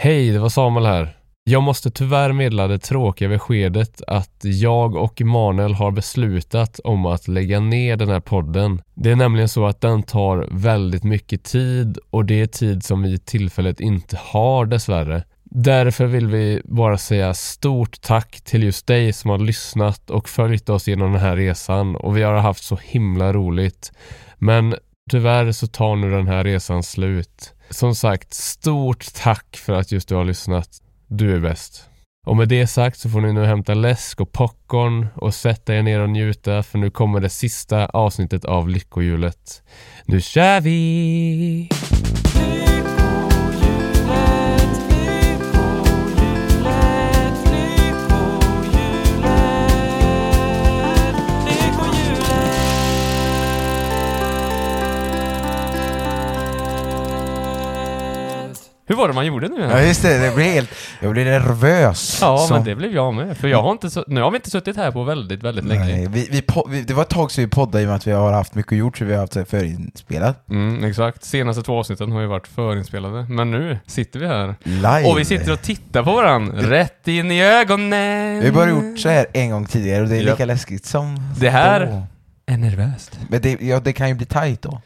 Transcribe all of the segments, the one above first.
Hej, det var Samuel här. Jag måste tyvärr meddela det tråkiga beskedet att jag och Emanuel har beslutat om att lägga ner den här podden. Det är nämligen så att den tar väldigt mycket tid och det är tid som vi i tillfället inte har dessvärre. Därför vill vi bara säga stort tack till just dig som har lyssnat och följt oss genom den här resan och vi har haft så himla roligt. Men tyvärr så tar nu den här resan slut. Som sagt, stort tack för att just du har lyssnat. Du är bäst. Och med det sagt så får ni nu hämta läsk och popcorn och sätta er ner och njuta för nu kommer det sista avsnittet av Lyckohjulet. Nu kör vi! Hur var det man gjorde nu? Ja just det, det blev helt... Jag blev nervös. Ja, Så- men det blev jag med. För jag har inte, nu har vi inte suttit här på väldigt, väldigt länge. Nej, vi, vi, vi, det var ett tag sedan vi poddade i och med att vi har haft mycket gjort så vi har haft förinspelat. Mm, exakt. Senaste två avsnitten har ju varit förinspelade. Men nu sitter vi här. Live. Och vi sitter och tittar på varandra. Rätt in i ögonen. Vi har bara gjort så här en gång tidigare och det är Ja. lika läskigt som Det här- då. Är nervöst. Men det, ja, det kan ju bli tight då.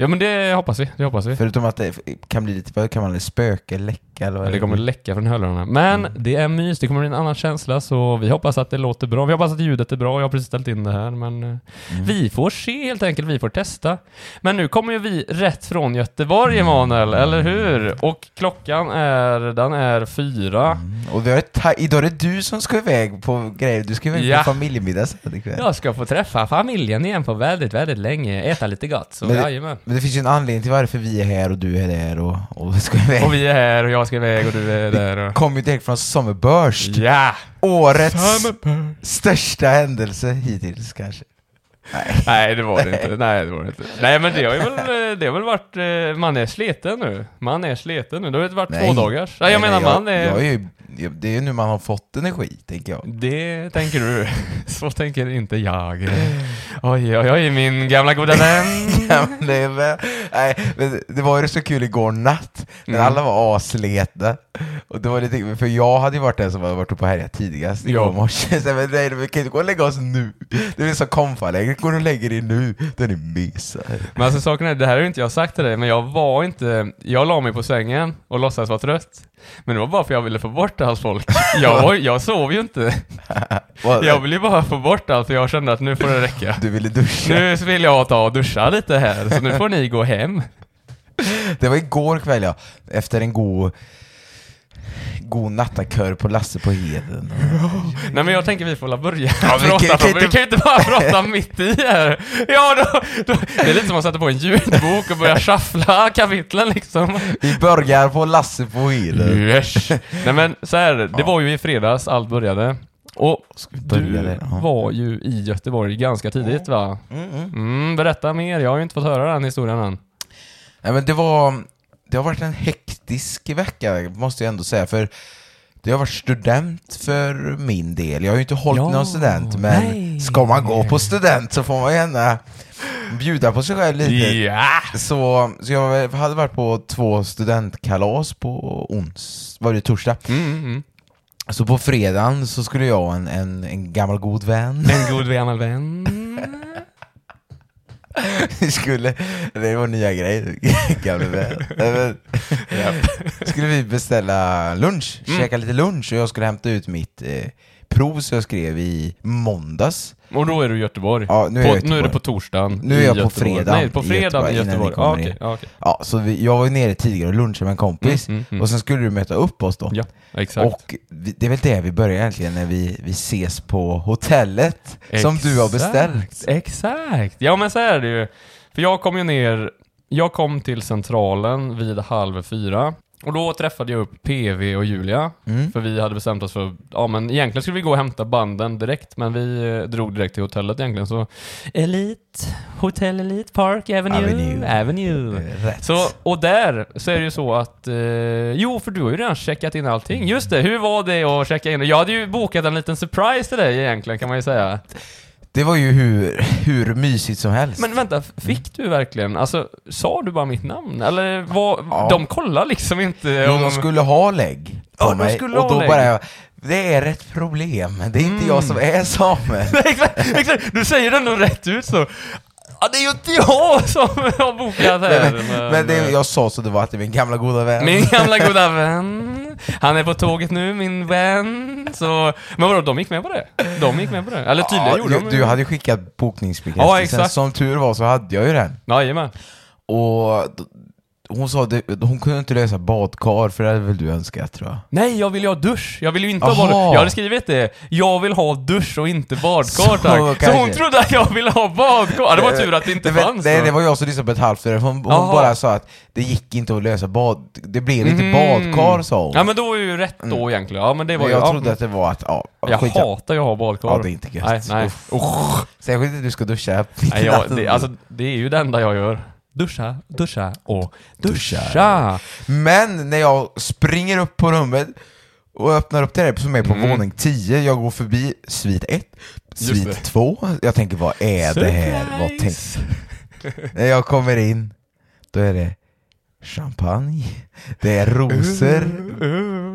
Ja men det hoppas vi. Det hoppas vi. Förutom att det kan bli lite, vad kan man spöka, läcka eller vad Ja, det kommer läcka från hörlurarna. Men Mm. det är mys, det kommer bli en annan känsla så vi hoppas att det låter bra. Vi hoppas att ljudet är bra. Jag har precis ställt in det här men eh, Mm. vi får se helt enkelt. Vi får testa. Men nu kommer ju vi rätt från Göteborg Emanuel, eller hur? Och klockan är, den är fyra. Mm. Och vi har ett idag är det du som ska iväg på grejer, du ska iväg Ja. på familjemiddag sen ikväll. Jag ska få träffa familjen igen på väldigt, väldigt länge. Äta lite gott. Så Men det-. Men det finns ju en anledning till varför vi är här och du är där och, och ska iväg. Och vi är här och jag ska iväg och du är där och... Kom ju direkt från Summerburst. Ja! Årets största händelse hittills kanske. Nej. Nej, det var det inte. Nej, det var det inte. Nej, men det har ju väl, det har väl varit, eh, man är sliten nu. Man är sliten nu. Det har ju varit två dagars. Nej, jag menar man är... jag är ju, jag, Det är nu man har fått energi, tänker jag. Det tänker du. Så tänker inte jag. Oj, oj, oj, min gamla goda vän. Nej, men det var ju så kul igår natt, när Mm. alla var asleta. Och det var lite, för jag hade ju varit den som hade varit uppe och härjat tidigast igår morse. Så men, nej, vi kan inte gå och lägga oss nu. Det är så komfaläge, går och lägger er nu, då är mysa. Men alltså saken är, det här har inte jag sagt till dig, men jag var inte... Jag la mig på sängen och låtsades vara trött. Men det var bara för jag ville få bort allt folk. Jag, jag sov ju inte. Jag ville ju bara få bort allt för jag kände att nu får det räcka. Du ville duscha. Nu vill jag ta och duscha lite här, så nu får ni gå hem. Det var igår kväll ja, efter en god God nattakör på Lasse på Heden. Nej men jag tänker vi får la börja Ja, vi prata, kan- kan vi inte- kan ju inte bara prata mitt i här. Ja, då, då, det är lite som att sätta på en ljudbok och börja shuffla kapitlen liksom. Vi börjar på Lasse på Heden. Yes. Nej men så här, det var ju i fredags allt började. Och du var ju i Göteborg ganska tidigt va? Mm, mm. Mm, berätta mer, jag har ju inte fått höra den historien än. Nej, men det var Det har varit en hektisk vecka, måste jag ändå säga, för det har varit student för min del. Jag har ju inte hållit Ja, någon student, men nej. ska man gå på student så får man gärna bjuda på sig själv lite. Ja! Så, så jag hade varit på två studentkalas på ons, var det torsdag? Mm, mm, mm. Så på fredagen så skulle jag och en, en, en gammal god vän, En god gammal vän. Skulle, det nya grejer, gamla vän. Nej, men- skulle vi beställa lunch, Mm. käka lite lunch och jag skulle hämta ut mitt eh, prov som jag skrev i måndags. Och då är du i Göteborg? Ja, nu är på, jag i nu är det Göteborg. på torsdagen Nu är i jag på Göteborg. fredag Nej, på i fredagen i Göteborg, innan Göteborg. ni Ja, kommer okej. in. Ja, okej. Ja, så vi, jag var ju nere tidigare och lunchade med en kompis Mm, mm, mm. och sen skulle du möta upp oss då. Ja, exakt. Och vi, det är väl det vi börjar egentligen när vi, vi ses på hotellet som du har beställt. Exakt, Exakt! Ja men så är det ju. För jag kom ju ner jag kom till Centralen vid halv fyra. Och då träffade jag upp PV och Julia. Mm. För vi hade bestämt oss för, ja men egentligen skulle vi gå och hämta banden direkt, men vi eh, drog direkt till hotellet egentligen så... Elite, Hotel Elite Park Avenue, Avenue. Avenue. Rätt. Så, och där så är det ju så att, eh, jo för du har ju redan checkat in allting. Just det, hur var det att checka in? Jag hade ju bokat en liten surprise till dig egentligen kan man ju säga. Det var ju hur, hur mysigt som helst. Men vänta, fick du verkligen, alltså sa du bara mitt namn? Eller var, Ja. de kollar liksom inte om... de skulle ha lägg på Ja, mig och då bara, jag, det är ett problem. Det är inte Mm. jag som är same. exakt, exakt, du säger det ändå rätt ut så. Ja, det är ju inte jag som har bokat här. Men, men det jag sa så det var att det är min gamla goda vän. Min gamla goda vän. Han är på tåget nu, min vän. Så, men vadå, de gick med på det? De gick med på det? Eller tydligen ja, gjorde du, de du hade ju skickat Ja, bokningsbekräftelsen, exakt. som tur var så hade jag ju den. Jajamän. Och hon sa det, hon kunde inte lösa badkar för det hade väl du önskat tror jag? Nej, jag vill ju ha dusch. Jag vill ju inte ha Aha. badkar. Jag hade skrivit det. Jag vill ha dusch och inte badkar Så tack. Så hon trodde att jag ville ha badkar. Det var tur att det inte det, fanns Nej, det var jag som lyssnade på ett halvt Hon, hon bara sa att det gick inte att lösa bad... Det blev inte Mhm. badkar sa hon. Ja men då är ju rätt då egentligen. Ja men det var Men ju... jag ja, trodde att det var att, ja, Jag skitsamma. hatar ju att ha badkar. Ja, det är inte gött. Nej, nej. Uff. Särskilt när du ska duscha Nej, jag, det, alltså, det är ju det enda jag gör. Duscha, duscha och duscha. Duscha. Men när jag springer upp på rummet och öppnar upp det där som är på Mm. våning 10, jag går förbi svit 1, Just det. svit 2, jag tänker vad är det här? Vad tänk... Surprise! När jag kommer in, då är det champagne, det är rosor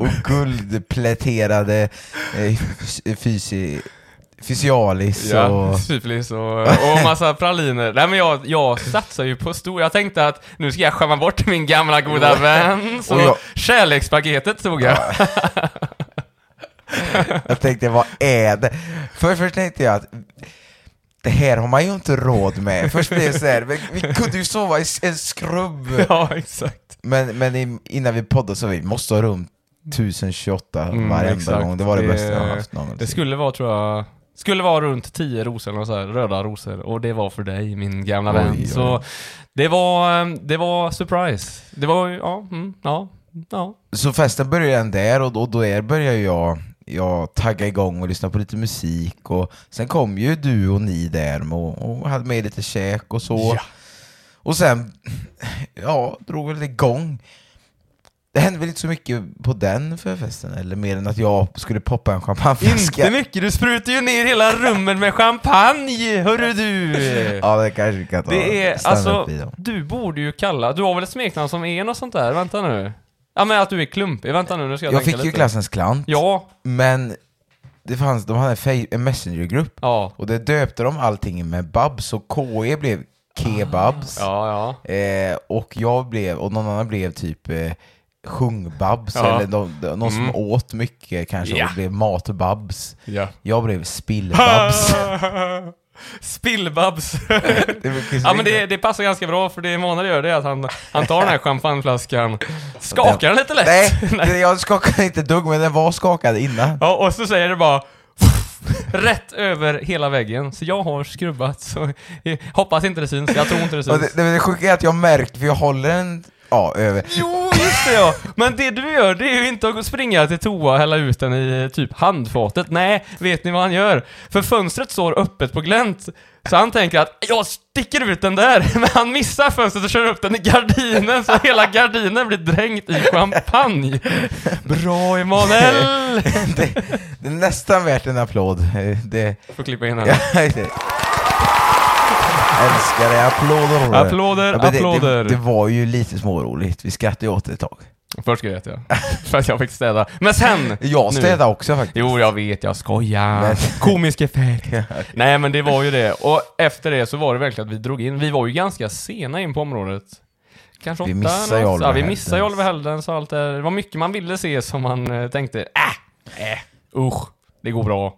och guldpläterade eh, fysi, fysialis Ja, och... syfilis och, och massa praliner. Nej men jag, jag satsar ju på stor. Jag tänkte att nu ska jag skämma bort min gamla goda vän. Så Och jag- kärlekspaketet tog jag. Jag tänkte, vad är det? För först tänkte jag att det här har man ju inte råd med. Först blev det så här, "Men vi kunde ju sova i en skrubb. Ja, exakt. Men, men innan vi poddade så vi måste ha rum 1028 Mm, varenda exakt. gång. Det var det, Det- bästa jag haft någonsin. Det skulle vara, tror jag, skulle vara runt 10 rosor, eller så här, röda rosor. Och det var för dig, min gamla Oj, vän. oj. Så det var, eh, det var surprise. Det var ja, mm, ja, ja. Så festen började där och då, då började jag, jag tagga igång och lyssna på lite musik och sen kom ju du och ni där och, och hade med lite käk och så. Ja. Och sen, ja, drog väl igång. Det hände väl inte så mycket på den förfesten, eller mer än att jag skulle poppa en champagneflaska. Inte mycket, du sprutar ju ner hela rummet med champagne, hörru du! Ja, det kanske vi kan ta Det är, alltså, du borde ju kalla, du har väl ett smeknamn som är något sånt där? Vänta nu. Ja men att du är klumpig, vänta nu, nu ska jag, Jag tänka fick ju lite. klassens klant, Ja, men det fanns, de hade en messengergrupp ja, och det döpte de allting med Babs, och KE blev Kebabs. ja, ja. Eh, och jag blev, och någon annan blev typ eh, Sjungbabs, Ja. eller de, någon som Mm. åt mycket kanske, Ja. och blev Matbabs. ja. Jag blev Spillbabs. Spillbabs. Det var- ja men det, det passar ganska bra för det Emanuel gör det är att han, han tar den här champagneflaskan, skakar den lite lätt. Nej, det- jag skakade inte ett dugg, men den var skakad innan. Ja, och så säger det bara rätt över hela väggen. Så jag har skrubbat, så eh, hoppas inte det syns. Jag tror inte det Och syns. det, det, det sjuka är att jag märkt, för jag håller den ja, över. Jo, just det ja! Men det du gör, det är ju inte att springa till toa och hälla ut den i typ handfatet. Nej, vet ni vad han gör? För fönstret står öppet på glänt. Så han tänker att jag sticker ut den där, men han missar fönstret och kör upp den i gardinen så hela gardinen blir dränkt i champagne. Bra Emanuel! det, det är nästan värt en applåd. Eh, Det, Får klippa in den. Älskar det, applåder. Applåder, Ja, men det, applåder. Det, det var ju lite småroligt, vi skrattade ju åt det ett tag. Först grät jag. För att jag fick städa. Men sen! Jag nu- städade också faktiskt. Jo, jag vet, jag skojar. Men- Komisk effekt. Nej, men det var ju det. Och efter det så var det verkligen att vi drog in. Vi var ju ganska sena in på området. Kanske Vi åtta missade ju något. Oliver Ja, vi missade ju Heldens. Oliver Heldens och allt det där. Det var mycket man ville se som man eh, tänkte, äh, äh, usch, det går bra.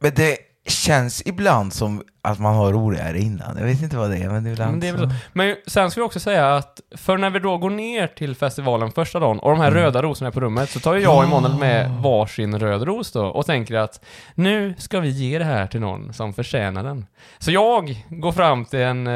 Men det känns ibland som att man har roligare innan. Jag vet inte vad det är, men det är väl Men, det är väl så. men sen ska vi också säga att, för när vi då går ner till festivalen första dagen och de här röda rosorna är på rummet, så tar ju jag och Emanuel med varsin röd ros då och tänker att nu ska vi ge det här till någon som förtjänar den. Så jag går fram till en, eh,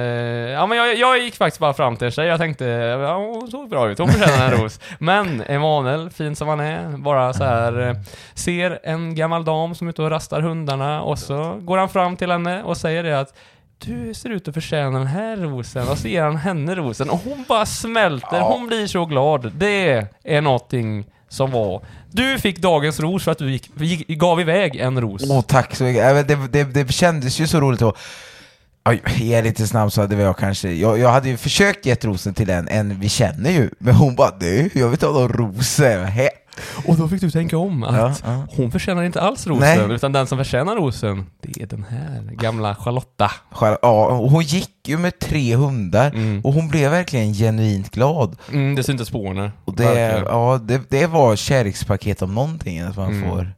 ja men jag, jag gick faktiskt bara fram till en tjej, jag tänkte, ja hon såg bra ut, hon förtjänar en ros. Men Emanuel, fin som han är, bara så här eh, ser en gammal dam som är ute och rastar hundarna och så går han fram till henne och säger det att du ser ut att förtjäna den här rosen och så ger han henne rosen och hon bara smälter, Ja. hon blir så glad. Det är någonting som var... Du fick dagens ros för att du gick, gick, gav iväg en ros. Åh, tack så mycket. Äh, Det, det, det kändes ju så roligt att Oj, är lite snabb så hade jag kanske, jag, jag hade ju försökt ge rosen till en, en vi känner ju, men hon bara du, jag vill inte ha någon ros. Och då fick du tänka om att Ja, ja. hon förtjänar inte alls rosen, Nej. utan den som förtjänar rosen, det är den här gamla Charlotta. Ja, och hon gick ju med tre hundar Mm. och hon blev verkligen genuint glad. Mm, det syntes spåren. Och det, Verkligen. ja, det, det var kärlekspaket om någonting, att man Mm. får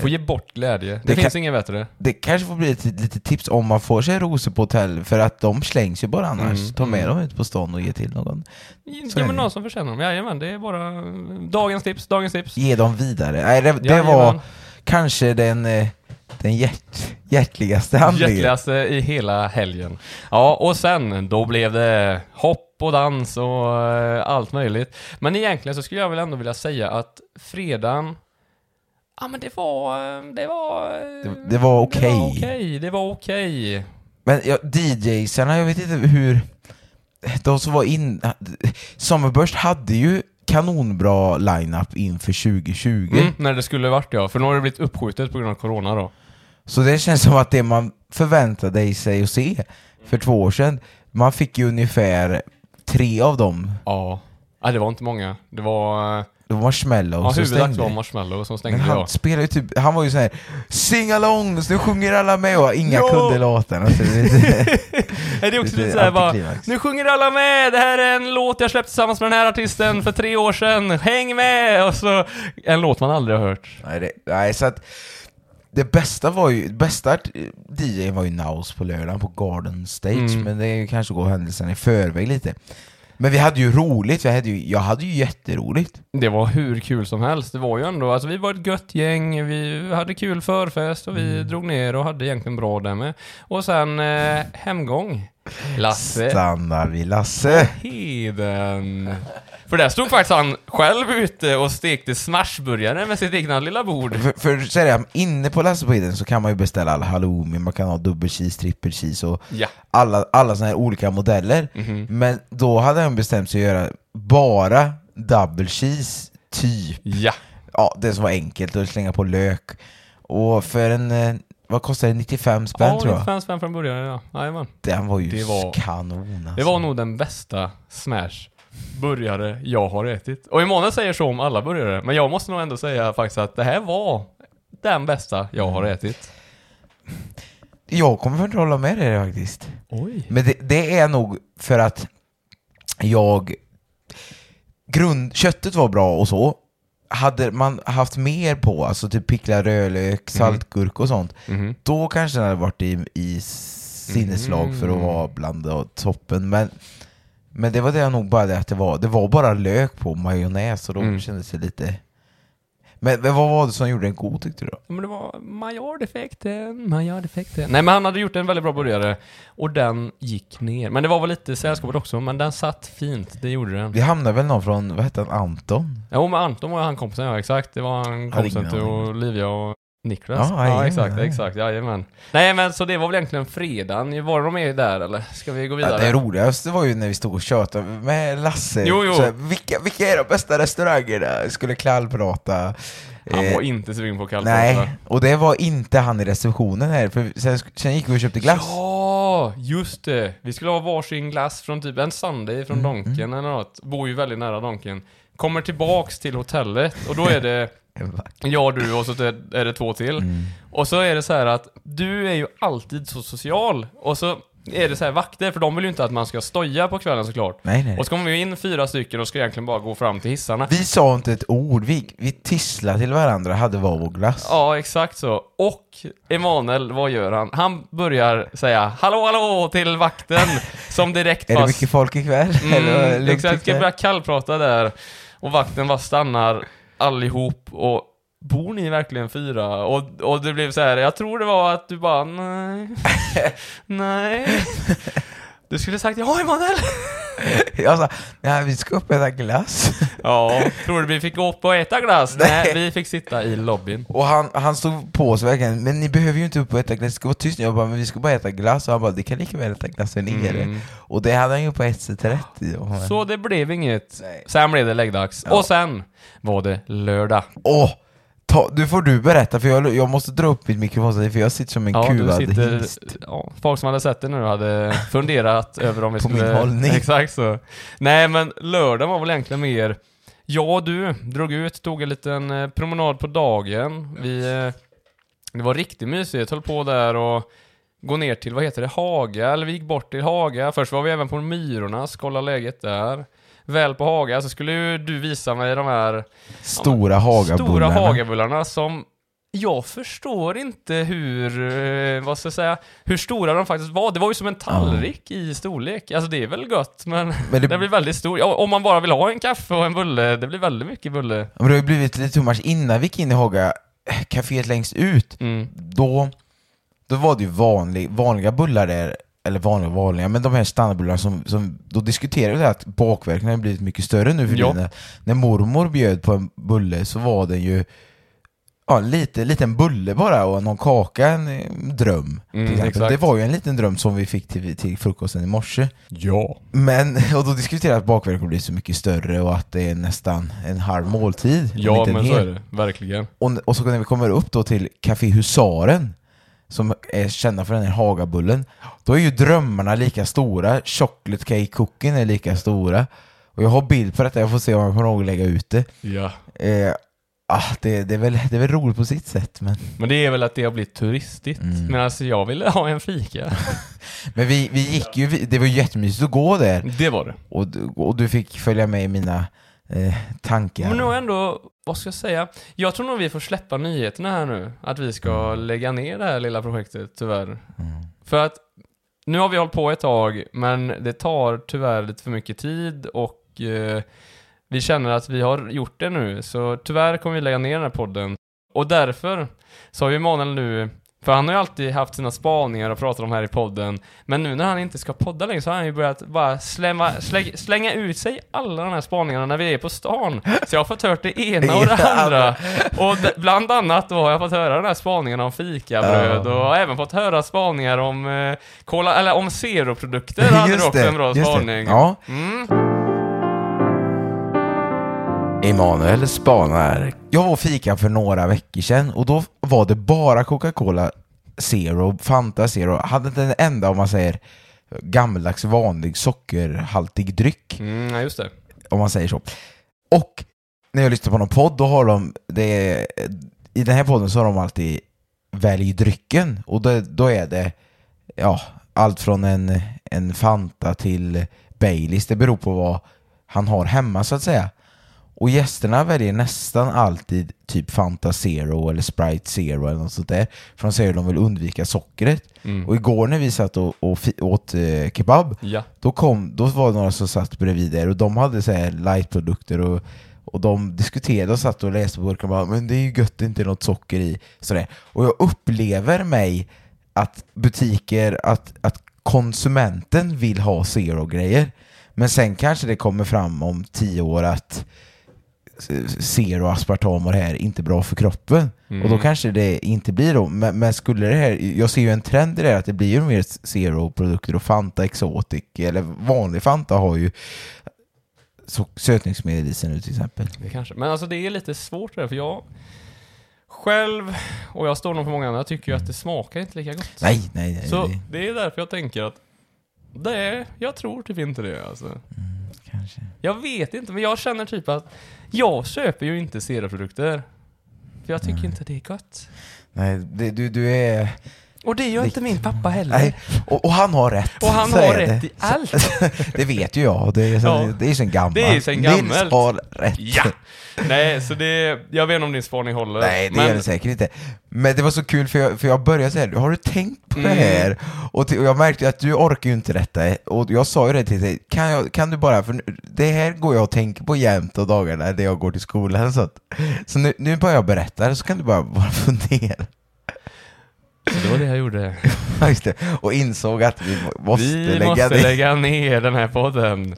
Får ge bort glädje. Det, Det finns kan- inget bättre. Det kanske får bli ett litet tips om man får sig rosor på hotell, för att de slängs ju bara annars. Mm, Ta med mm. dem ut på stan och ge till någon. Så Ja, men någon som förtjänar dem. Jajamän, det är bara dagens tips, dagens tips. Ge dem vidare. Nej, det, det var kanske den, eh, den hjärt, hjärtligaste handlingen. Hjärtligaste i hela helgen. Ja, och sen, då blev det hopp och dans och eh, allt möjligt. Men egentligen så skulle jag väl ändå vilja säga att fredagen Ja men det var, det var... Det- det var okej. Det var okej, det var okej. Men ja, DJsarna, jag vet inte hur... De som var in... Summerburst hade ju kanonbra line-up inför 2020. Mm, när det skulle varit ja, för nu har det blivit uppskjutet på grund av corona då. Så det känns som att det man förväntade sig att se för två år sedan, man fick ju ungefär tre av dem. Ja. Nej det var inte många. Det var... Det var Marshmallow Ja, som stängde. var Marshmallow som Men stängde han ja. spelade ju typ, han var ju sån här Sing along, så nu sjunger alla med och inga Ja! kunde låtarna. Så det är det är också lite lite såhär bara... Nu sjunger alla med! Det här är en låt jag släppte tillsammans med den här artisten för tre år sedan. Häng med! Och så en låt man aldrig har hört. Nej, det, nej, så att det bästa var ju, bästa DJn var ju Naus på lördagen på Garden Stage, Mm. men det kanske att gå händelsen i förväg lite. Men vi hade ju roligt, vi hade ju, jag hade ju jätteroligt. Det var hur kul som helst. Det var ju ändå, alltså vi var ett gött gäng, vi hade kul förfest och vi drog ner och hade egentligen bra där med. Och sen eh, hemgång. Lasse Stannar vi Lasse. Heden. För där stod faktiskt han själv ute och stekte smashburgare med sitt egna lilla bord. För, för så är det, inne på Lasse på Heden så kan man ju beställa all halloumi, man kan ha dubbel cheese, trippel cheese och Ja. alla, alla såna här olika modeller. Mhm. Men då hade han bestämt sig att göra bara double cheese, typ. Ja. Ja, det som var enkelt och slänga på lök. Och för en, eh, vad kostar det? 95 spänn Ja, tror jag. 95 spänn från början, ja. Jajamän. Den var ju Det var- kanon alltså. Det var nog den bästa smash burgare jag har ätit. Och Emanuel säger så om alla burgare, men jag måste nog ändå säga faktiskt att det här var den bästa jag har ätit. Jag kommer inte hålla med dig faktiskt. Oj. Men det, det är nog för att jag... Grund, köttet var bra och så. Hade man haft mer på, alltså typ picklad rödlök, saltgurka och sånt, Mhm. då kanske den hade varit i, i sinneslag för att Mm. vara bland toppen. Men, men det var det nog bara det att det var, det var bara lök på majonnäs och då Mm. kändes det lite... Men, men vad var det som gjorde den god tyckte du då? Men det var majordefekten. Nej men han hade gjort en väldigt bra burgare och den gick ner. Men det var väl lite sällskapet också, men den satt fint, det gjorde den. Det hamnade väl någon från, vad hette han, Anton? Jo men Anton var han kompisen, ja exakt. Det var han kompisen till. Olivia och Niklas. Ja, Ja, exakt, exakt, jajamän. Nej men så det var väl egentligen fredagen. Var de med där eller? Ska vi gå Ja, vidare? det roligaste var ju när vi stod och tjötade med Lasse. Jo, jo. Så vilka, vilka är de bästa restaurangerna? Skulle kallprata. Han Eh, var inte sugen på kallprat Nej, och det var inte han i receptionen här, för sen, sen gick vi och köpte glass. Ja, just det. Vi skulle ha varsin glass från typ en Sunday från Mm, Donken eller något. Bor ju väldigt nära Donken. Kommer tillbaks till hotellet och då är det jag, du och så är det två till. Mm. Och så är det så här att du är ju alltid så social. Och så är det så här vakter, för de vill ju inte att man ska stoja på kvällen såklart. Nej, nej. Och så kommer vi in fyra stycken och ska egentligen bara gå fram till hissarna. Vi sa inte ett ord, vi, vi tisslade till varandra, hade var vår glass. Ja, exakt så. Och Emanuel, vad gör han? Han börjar säga hallå, hallå till vakten som direkt Är det mycket folk ikväll? Eller Mm, lugnt exakt, ska börja kallprata där. Och vakten bara stannar allihop och Bor ni verkligen fyra? Och, och det blev så här. jag tror det var att du bara nej, nej. Du skulle sagt ja Emanuel! Jag sa, nej vi ska upp och äta glass. Ja, tror du vi fick gå upp och äta glass? Nej, Nej. vi fick sitta i lobbyn. Och han, han stod på sig verkligen, men ni behöver ju inte upp och äta glass, det ska vara tyst. Jag bara, men vi ska bara äta glass. Och han bara, det kan lika väl äta glass än nere. Mm. Och det hade han ju på ett sätt rätt i. Så det blev inget. Nej. Sen blev det läggdags. Ja. Och sen var det lördag. Åh! Ta, nu får du berätta, för jag, jag måste dra upp mitt mikrofonstativ för jag sitter som en Ja, du kuvad sitter, hingst. ja, folk som hade sett det nu hade funderat över om vi På skulle... min hållning. Exakt så. Nej, men lördagen var väl egentligen mer... Jag och du drog ut, tog en liten eh, promenad på dagen. Vi... eh, Det var riktigt mysigt, höll på där och gå ner till, vad heter det, Haga, eller vi gick bort till Haga. Först var vi även på Myrornas, kolla läget där. Väl på Haga så skulle ju du visa mig de här Stora Hagabullarna. Stora Hagabullarna som jag förstår inte hur, eh, vad ska jag säga, hur stora de faktiskt var. Det var ju som en tallrik i storlek. Alltså det är väl gott, men, Men det- det... blir väldigt stor. Ja, om man bara vill ha en kaffe och en bulle, det blir väldigt mycket bulle. Men det har ju blivit lite much. Innan vi gick in i Haga, kaféet längst ut, Mm. då, då var det ju vanlig, vanliga bullar där, eller vanliga vanliga, men de här standardbullarna som, som då diskuterade vi det att bakverken har blivit mycket större nu för Ja. tiden. När mormor bjöd på en bulle så var den ju Ja, lite, liten bulle bara och någon kaka, en eh, dröm. Mm. Det var ju en liten dröm som vi fick till, till frukosten i morse. Ja. Men, och då diskuterade att bakverken blir så mycket större och att det är nästan en halv måltid. Ja, men så är det. Verkligen. Och, och så när vi kommer upp då till Café Husaren, som är kända för den här Hagabullen, då är ju drömmarna lika stora, chocolate cake cooking är lika stora. Och jag har bild på detta, jag får se om jag kommer ihåg att lägga ut det. Ja. Eh, ah, det, det, är väl, det är väl roligt på sitt sätt, men, Men det är väl att det har blivit turistigt. Mm. Men alltså jag ville ha en fika. men vi, vi gick ju, det var ju jättemysigt att gå där, Det var det. och, och du fick följa med i mina eh, tankar. Men nu ändå, vad ska jag säga? Jag tror nog vi får släppa nyheterna här nu. Att vi ska lägga ner det här lilla projektet, tyvärr. Mm. För att nu har vi hållit på ett tag, men det tar tyvärr lite för mycket tid och eh, vi känner att vi har gjort det nu. Så tyvärr kommer vi lägga ner den här podden. Och därför så har ju Emanuel nu, för han har ju alltid haft sina spaningar och pratat om här i podden, men nu när han inte ska podda längre så har han ju börjat bara slämma, slä, slänga ut sig alla de här spaningarna när vi är på stan. Så jag har fått hört det ena och det andra. Och bland annat då har jag fått höra den här spaningen om fikabröd och har även fått höra spaningar om eh, cola, eller om zeroprodukter hade du också en bra just det. spaning. Ja, Mm. Emanuel spanar. Jag var och fika för några veckor sedan och då var det bara Coca-Cola Zero, Fanta Zero. Hade inte en enda, om man säger, gammaldags vanlig sockerhaltig dryck, Mm, ja, just det. om man säger så. Och när jag lyssnar på någon podd, då har de, det är, i den här podden så har de alltid välj drycken och då, då är det, ja, allt från en, en Fanta till Baileys, det beror på vad han har hemma så att säga. Och gästerna väljer nästan alltid typ Fanta Zero eller Sprite Zero eller något sånt där. För de säger att de vill undvika sockret. Mm. Och igår när vi satt och, och åt eh, kebab, Ja. då, kom, då var det några som satt bredvid där och de hade så här lightprodukter och, och de diskuterade och satt och läste på burken och bara men det är ju gött det inte är något socker i. Sådär. Och jag upplever mig att butiker, att, att konsumenten vill ha zero-grejer. Men sen kanske det kommer fram om tio år att zero aspartam och det här är inte bra för kroppen. Mm. Och då kanske det inte blir då. Men, men skulle det här, jag ser ju en trend i det här att det blir ju mer zero-produkter och Fanta Exotic, eller vanlig Fanta har ju så, sötningsmedel i sig nu till exempel. Det kanske. Men alltså det är lite svårt det där, för jag själv, och jag står nog för många andra, tycker ju att det smakar inte lika gott. Nej, nej, nej. Så det är därför jag tänker att det är, jag tror typ inte det alltså. Kanske. Jag vet inte, men jag känner typ att jag köper ju inte zeroprodukter. För jag tycker inte det är gott. Nej, det, du, du är... Och det gör inte min pappa heller. Nej, och, och han har rätt. Och han Så har rätt det. i allt. Det vet ju jag, det är, så, Ja. det är sen gammalt. Det är sen gammalt. Nils har rätt. Ja! Nej, så det... Jag vet inte om din spaning håller. Nej, det men, gör det säkert inte. Men det var så kul för jag, för jag började säga, har du tänkt på det Mm. här? Och, till, och jag märkte att du orkar ju inte detta. Och jag sa ju det till dig, kan, jag, kan du bara, för nu- det här går jag och tänker på jämt och dagarna när jag går till skolan. Så, att, så nu, nu börjar jag berätta det, så kan du bara, bara fundera. Så det var det jag gjorde. Just det. Och insåg att vi måste Vi lägga måste det. lägga ner den här podden.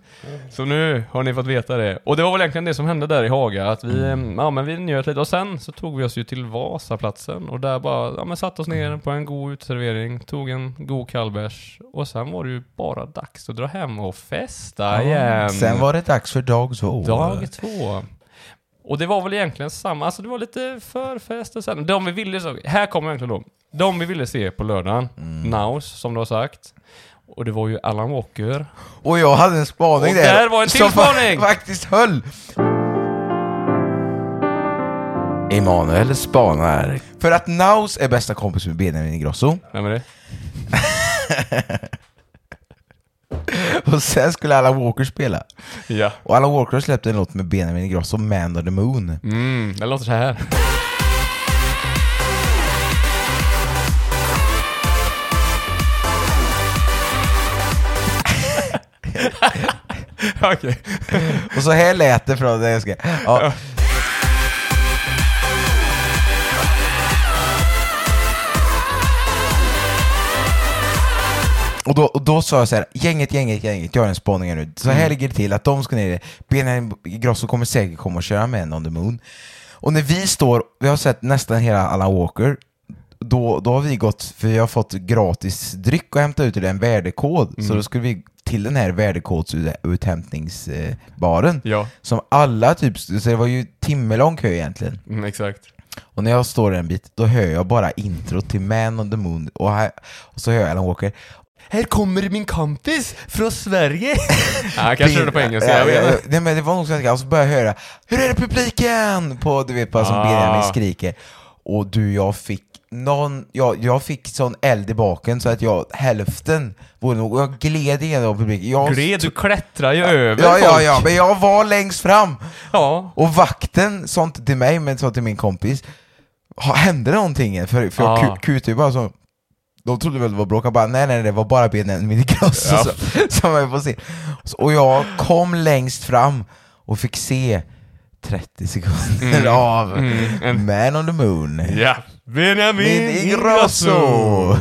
Så nu har ni fått veta det. Och det var väl egentligen det som hände där i Haga, att vi, Mm. ja men vi njöt lite. Och sen så tog vi oss ju till Vasaplatsen och där bara, ja men satte oss ner på en god uteservering, tog en god kallbärs och sen var det ju bara dags att dra hem och festa igen. Sen var det dags för dag två. Dag två. Och det var väl egentligen samma, alltså det var lite förfest och sen, de vi ville så, här kommer egentligen då. De vi ville se på lördagen, Mm. Naus som du har sagt. Och det var ju Alan Walker. Och jag hade en spaning Och där. där var en till som spaning! faktiskt höll. Emanuel spanar. För att Naus är bästa kompis med Benjamin Ingrosso. Vem är det? Och sen skulle Alan Walker spela. Ja. Och Alan Walker har släppt en låt med Benjamin Ingrosso, Man on the Moon. Mm, det låter så här. Okej. Och så här lät det från det jag ska... Ja. Och då, och då sa jag så här, gänget, gänget, gänget, jag har en spaning här nu. Så här ligger det till, att de ska ner, Benjamin Ingrosso kommer säkert komma och köra med on the Moon. Och när vi står, vi har sett nästan hela Alan Walker, då, då har vi gått, för vi har fått gratis dryck och hämta ut ur en värdekod, så då skulle vi till den här värdekodsuthämtningsbaren. Ja, Som alla typ, så det var ju timmelång kö egentligen. mm, exakt. Och när jag står en bit, då hör jag bara intro till Man on the Moon och, här, och så hör jag Alan Walker Här kommer min kompis från Sverige! ja, jag kanske hörde på engelska, jag Ja, ja, vet Nej men det var nog svenska, och så började jag höra Hur är det publiken? På, du vet, bara som Ah. Benjamin skriker Och du, jag fick någon, jag, jag fick sån eld i baken så att jag, hälften var nog, jag gled igenom publiken jag, Gled, du klättrar ju över Ja, ja, folk. ja, men jag var längst fram! Ja. Och vakten sa inte till mig, men sa till min kompis "Ha- Hände någonting? För, för jag ku- kutade ju bara så De trodde väl det var bråk, jag bara nej nej det var bara Benjamin Ingrosso Ja. som, som jag får se Och jag kom längst fram och fick se 30 sekunder av Mm, Man on the Moon Ja. Benjamin Min Ingrosso!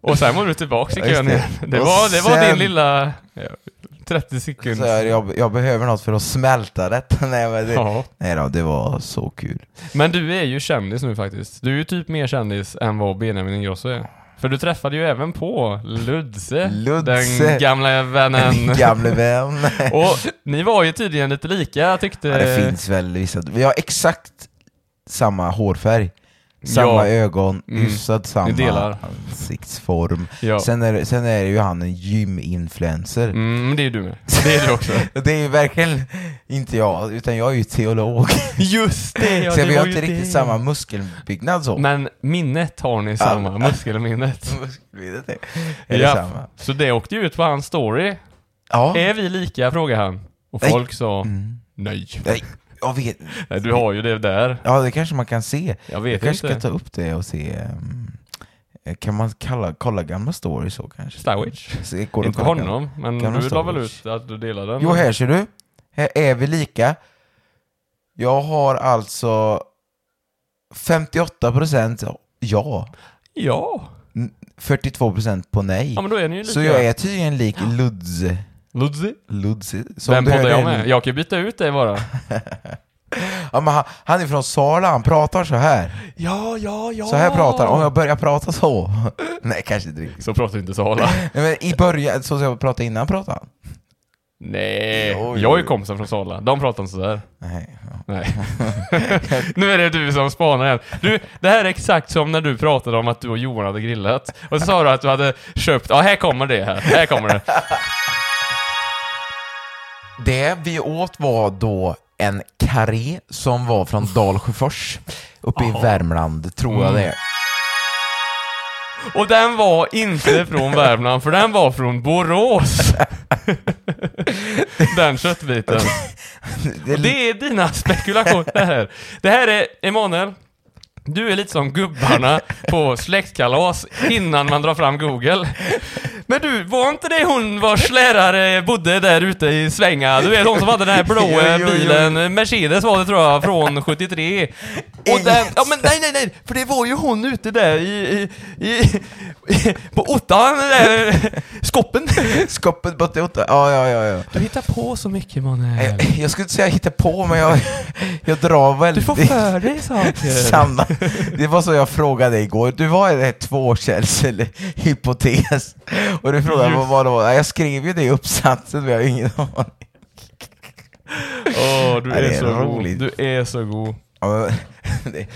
Och sen var du tillbaks i Ja, kön igen. Det Och var, det var sen- din lilla... Ja, 30 Så sekunder. jag, jag, jag behöver något för att smälta detta nej, men det, Ja. nej då, det var så kul Men du är ju kändis nu faktiskt. Du är ju typ mer kändis än vad Benjamin Ingrosso är. För du träffade ju även på Ludse, Ludse. den gamla vännen. Min gamle vän Och ni var ju tydligen lite lika, tyckte... Ja, det finns väl vissa. Vi har exakt samma hårfärg. Samma Ja. ögon, Mm. hyfsat samma delar. ansiktsform. Ja. Sen, är, det- sen är det ju han en gyminfluencer. Mm, men det är du med. Det är du också. Det är ju verkligen inte jag, utan jag är ju teolog. Just det, ja, så det vi har inte det. riktigt samma muskelbyggnad så. Men minnet har ni samma, muskelminnet. Muskelminnet är, är Ja. detsamma. Så det åkte ju ut på hans story. Ja. Är vi lika? frågade han. Och Nej. folk sa Mm. nej. Nej, jag vet. Nej, Du har ju det där. Ja, det kanske man kan se. Jag Jag vet kanske inte. ska ta upp det och se. ehm, kan man kalla, kolla gamla stories så kanske? Stowage? Se, går Inte honom, men Gamla du la väl ut att du delade den? Jo, här ser du. Här är vi lika. Jag har alltså 58% ja, Ja. 42% på nej. Ja men då är ni ju lika. Så jag är tydligen lik Ludze. Ludzi? Ludze. som Vem poddar jag med? Jag kan ju byta ut det bara. Ja, men han, han är från Sala, han pratar så här. Ja, ja, ja. Så här pratar han. Om jag börjar prata så. nej, kanske inte riktigt. Så pratar inte Sala. Nej, men I början, så som jag pratade innan pratade han. Nej, Jo, jo, jag är kompisar från Sala. De pratar inte sådär. Nej. ja. Nej. nu är det du som spanar igen. Du, det här är exakt som när du pratade om att du och Johan hade grillat. Och så sa du att du hade köpt, ja här kommer det här, här kommer det. Det vi åt var då en karré som var från Dalsjöfors uppe i Värmland, tror jag det är. Mm. Och den var inte från Värmland, för den var från Borås. den köttbiten. Är det är dina spekulationer här. Det här är, Emanuel, du är lite som gubbarna på släktkalas innan man drar fram Google. Men du, var inte det hon vars lärare bodde där ute i Svänga? Du vet hon som hade den här blå Jo, jo, jo. bilen, Mercedes var det tror jag, från 73. Och den, ja men nej nej nej, för det var ju hon ute där i, i, i, i på ottan där, skoppen. Skoppet 88, ja ja ja. ja. Du hittar på så mycket Manuel. Jag, jag skulle inte säga hitta på men jag, jag drar Du väldigt... får för dig saker. Samma. Det var så jag frågade dig igår. Du var i det här tvåkälls eller hypotes. Och du frågade Jo. vad, det var. Jag skrev ju det i uppsatsen men jag har ingen aning. Åh, du Ja, det är, är så roligt. god. Du är så god. Ja, men, det,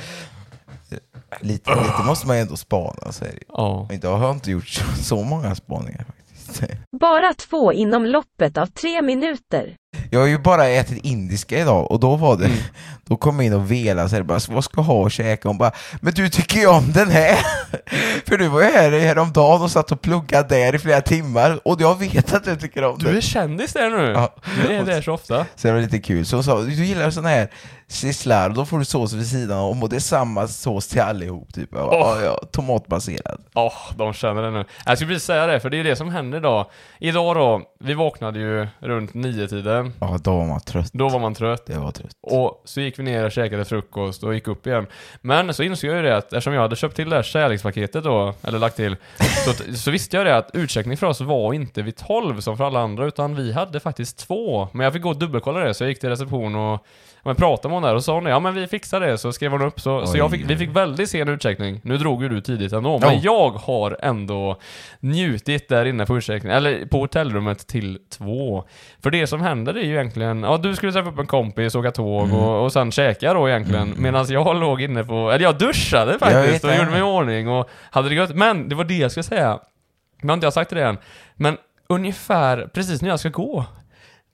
lite, lite måste man ju ändå spana så är det. Ja. Idag har jag inte gjort så, så många spaningar faktiskt. Bara två inom loppet av tre minuter. Jag har ju bara ätit indiska idag och då var det, Mm. då kom jag in och velade så här, bara, vad ska jag ha och käka? Hon bara, men du tycker ju om den här! För du var ju här häromdagen och satt och pluggade där i flera timmar och jag vet att du tycker om Du den. är kändis där nu. Ja. Du är där så ofta. Så det var lite kul. Så hon sa, du gillar sån här sisslar, och då får du sås vid sidan om och det är samma sås till allihop typ. Bara, Åh. ja, ja, tomatbaserad. Åh, de känner det nu. Jag skulle precis säga det, för det är det som händer idag. Idag då, vi vaknade ju runt nio tiden. Ja, då var man trött. Då var man trött. Det var trött. Och så gick vi ner och käkade frukost och gick upp igen. Men så insåg jag ju det att eftersom jag hade köpt till det här kärlekspaketet då, eller lagt till, så, så visste jag det att utcheckning för oss var inte vid 12 som för alla andra, utan vi hade faktiskt två. Men jag fick gå och dubbelkolla det, så jag gick till reception och men pratade med hon där och sa hon det, ja men vi fixar det, så skrev hon upp så, så Oj. jag fick, vi fick väldigt sen utcheckning. Nu drog ju du tidigt ändå, men Ja. jag har ändå njutit där inne på utcheckning, eller på hotellrummet till två. För det som händer är ju egentligen, ja du skulle träffa upp en kompis, åka tåg Mm. och, och sen käka då egentligen, medan jag låg inne på, eller jag duschade faktiskt vet och gjorde mig i ordning och hade det gött. Men det var det jag skulle säga, men har inte jag sagt det än, men ungefär precis när jag ska gå,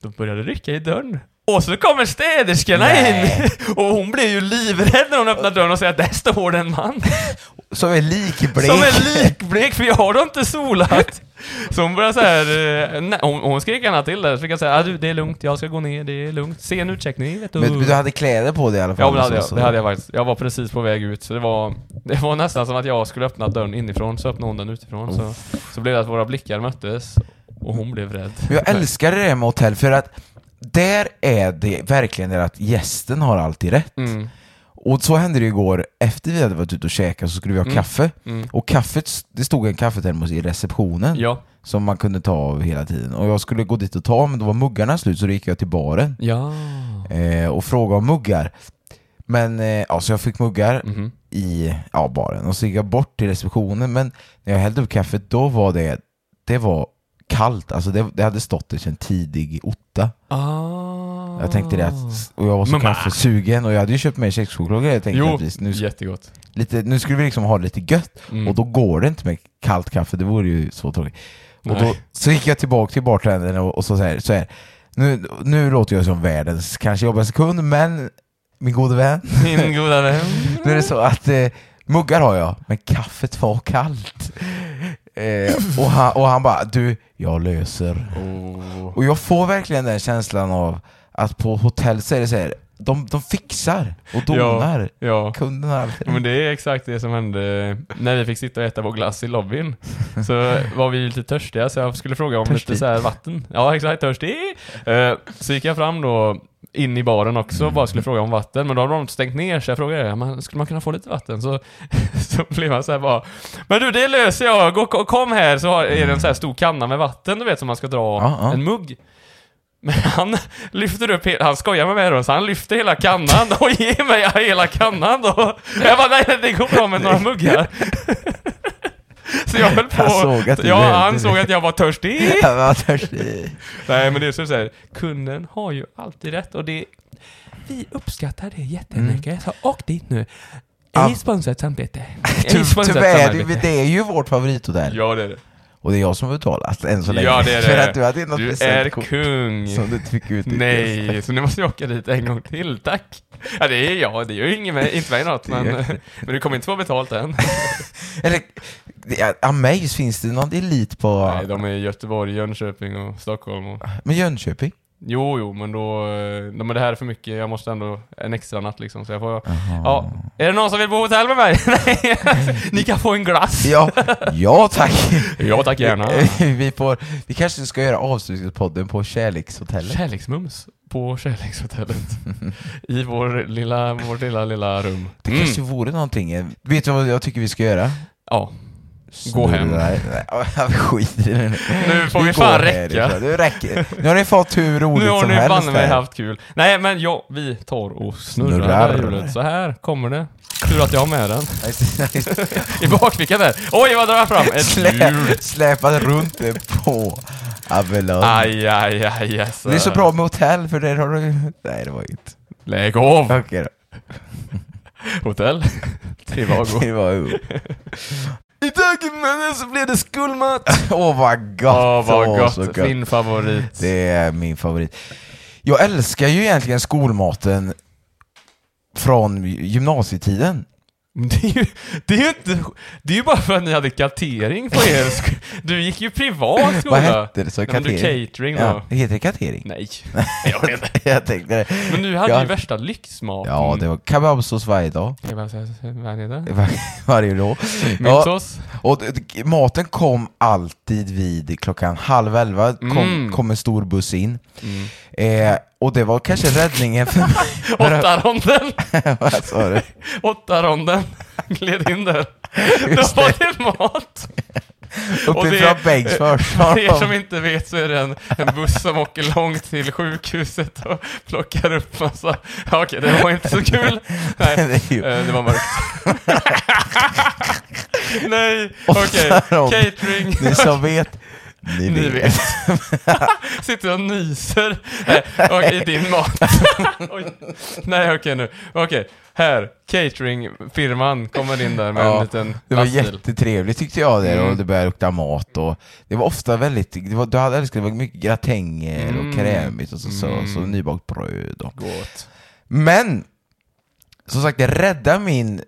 då började det rycka i dörren. Och så kommer städerskorna Nej. in! Och hon blir ju livrädd när hon öppnar dörren och säger att där står det en man. Som är likblek. Som är likblek, för jag har då inte solat. Så hon började såhär, eh, nej, hon, hon skrek gärna till där, så fick jag säga ah, du, det är lugnt, jag ska gå ner, det är lugnt. Sen utcheckning, vet du. Men, du hade kläder på dig i alla fall? Ja, men det hade, jag, så- det hade jag faktiskt. Jag var precis på väg ut, så det var, det var nästan som att jag skulle öppna dörren inifrån, så öppnade hon den utifrån. Så, så blev det att våra blickar möttes, och hon blev rädd. Men jag älskar det där med hotell för att där är det verkligen det att gästen har alltid rätt. Mm, Och så hände det igår, efter vi hade varit ute och käkat så skulle vi ha Mm. kaffe. mm. Och kaffet, det stod en kaffetermos i receptionen Ja. som man kunde ta av hela tiden. Och jag skulle gå dit och ta, men då var muggarna slut så då gick jag till baren Ja. eh, och frågade om muggar. Men, eh, ja, så jag fick muggar Mhm. i ja, baren och så gick jag bort till receptionen men när jag hällde upp kaffet då var det, det var kallt, alltså det, det hade stått där sedan tidig otta. Ah. Jag tänkte det att, och jag var så Men- kaffesugen och jag hade ju köpt med kexchoklad och grejer. Jag tänkte Jo, att vi- nu, jättegott. lite, nu skulle vi liksom ha det lite gött Mm. och då går det inte med kallt kaffe, det vore ju så tråkigt. Och Nej. då, så gick jag tillbaka till bartendern och, och så, så här, så här nu, nu låter jag som världens kanske jobbigaste kund, men min gode vän, Min goda vän. nu är det så att eh, muggar har jag, men kaffet var kallt. Eh, och, han, och han bara, du, jag löser. Oh. Och jag får verkligen den känslan av att på hotell så är det så här, de, de fixar och donar. Ja. Har alltid Men det är exakt det som hände när vi fick sitta och äta vår glass i lobbyn. Så var vi lite törstiga så jag skulle fråga om Törstig. lite så här vatten. Ja exakt, törstig. Eh, Så gick jag fram då in i baren också och bara skulle fråga om vatten, men då hade de stängt ner så jag frågade men skulle man kunna få lite vatten? Så, så blev han så här bara Men du det löser jag, Gå, kom här så är det en så här stor kanna med vatten du vet som man ska dra Ja, ja. en mugg. Men han lyfter upp, he- han skojar med mig då, så han lyfter hela kannan och ger mig hela kannan då. Jag bara, nej, nej det går bra med några muggar. Så jag höll på... Han såg att du ja, han såg att jag var törstig. Jag var törstig. nej, men det är så här, kunden har ju alltid rätt och det... Vi uppskattar det jättemycket, så åk dit nu. Mm. Ja. Ej sponsrat samarbete. Ej sponsrat tyvärr, det, samarbete. det är ju vårt favorithotell. Ja, det är det. Och det är jag som har betalat än så länge. Ja, det är För det. att du hade något Du är kung. som du inte fick ut. Nej, så nu måste jag åka dit en gång till, tack. Ja, det är jag, det gör ju inget med, inte mig något, men, men du kommer inte få betalt än. Eller, Amaze, finns det någon elit på... Nej, de är i Göteborg, Jönköping och Stockholm och... Men Jönköping? Jo, jo, men då... eh, Men det här är för mycket, jag måste ändå en extra natt liksom, så jag får... Jaha. Ja, är det någon som vill bo hotell med mig? Nej, ni kan få en glass. Ja, ja tack! Ja, tack gärna. vi, får, vi kanske ska göra avslutningspodden på Kärlekshotellet. Kärleksmums på Kärlekshotellet. I vår lilla, vårt lilla, lilla rum. Det Mm. kanske vore någonting. Vet du vad jag tycker vi ska göra? Ja. Gå hem. Snurra- Nej, nej, skit i det nu. Nu får vi går fan räcka. Det räcker. Nu har ni fått hur roligt Nu har som ni helst banne mig haft kul. Nej men ja, vi tar och snurrar, Snurrar. det här hjulet. Så här kommer det. Tur att jag har med den. I bakfickan där. Oj, vad drar jag fram? Ett Slä, släpat runt det på Avalon. Aj, aj, aj, yes. Det är så bra med hotell för där har du... Nej det var inte... Lägg av! Okej då. Hotell. Trivago. Det var ju... I taggmannen så blev det skullmat. Åh vad gott! Åh, vad gott. så Din favorit. Det är min favorit. Jag älskar ju egentligen skolmaten från gymnasietiden. Det är, ju, det är ju inte... Det är ju bara för att ni hade katering på er sk- Du gick ju privat skola. Vad hette det? Så Nej, men du catering? catering då. Ja, det heter catering. Nej. Jag vet inte. jag tänkte det. Men du hade ju värsta lyxmaten. Ja, det var kebabsås varje dag. Jag bara säga, vad är det? Var, varje dag. Ja, Myntsås? och d- d- maten kom alltid vid klockan halv elva, kom, Mm. kom en stor buss in. Mm. Eh, och det var kanske räddningen för mig. Åtta ronden! Vad sa du? Åtta ronden gled in där. Då var det mat! Uppifrån Bengtsfors. För er som inte vet så är det en, en buss som åker långt till sjukhuset och plockar upp massa... Ja, Okej, det var inte så kul. Nej, Det eh, det var mörkt. Nej, okej. Catering. Ni som vet, ni, Ni vet. vet. Sitter och nyser Nej, okej, i din mat. Nej, okej nu. Okej, här. Cateringfirman kommer in där med Ja, en liten Det var lastbil. jättetrevligt tyckte jag Mm. och det började lukta mat och det var ofta väldigt, det var, du hade älskat det var mycket gratänger Mm. och krämigt och så och Mm. nybakt bröd och Gott. Men! Som sagt, det räddade min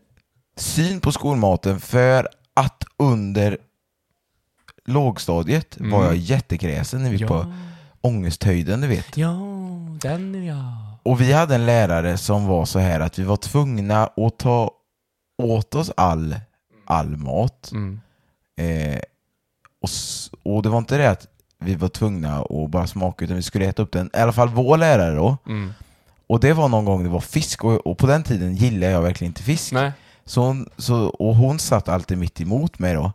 syn på skolmaten för att under lågstadiet Mm. var jag jättekräsen när vi gick på ångesthöjden, du vet. Ja, den jag. Och vi hade en lärare som var så här att vi var tvungna att ta åt oss all, all mat. Mm. Eh, och, och det var inte det att vi var tvungna att bara smaka utan vi skulle äta upp den. I alla fall vår lärare då. Mm. Och det var någon gång det var fisk och, och på den tiden gillade jag verkligen inte fisk. Nej, Så hon, så, och hon satt alltid mitt emot mig då.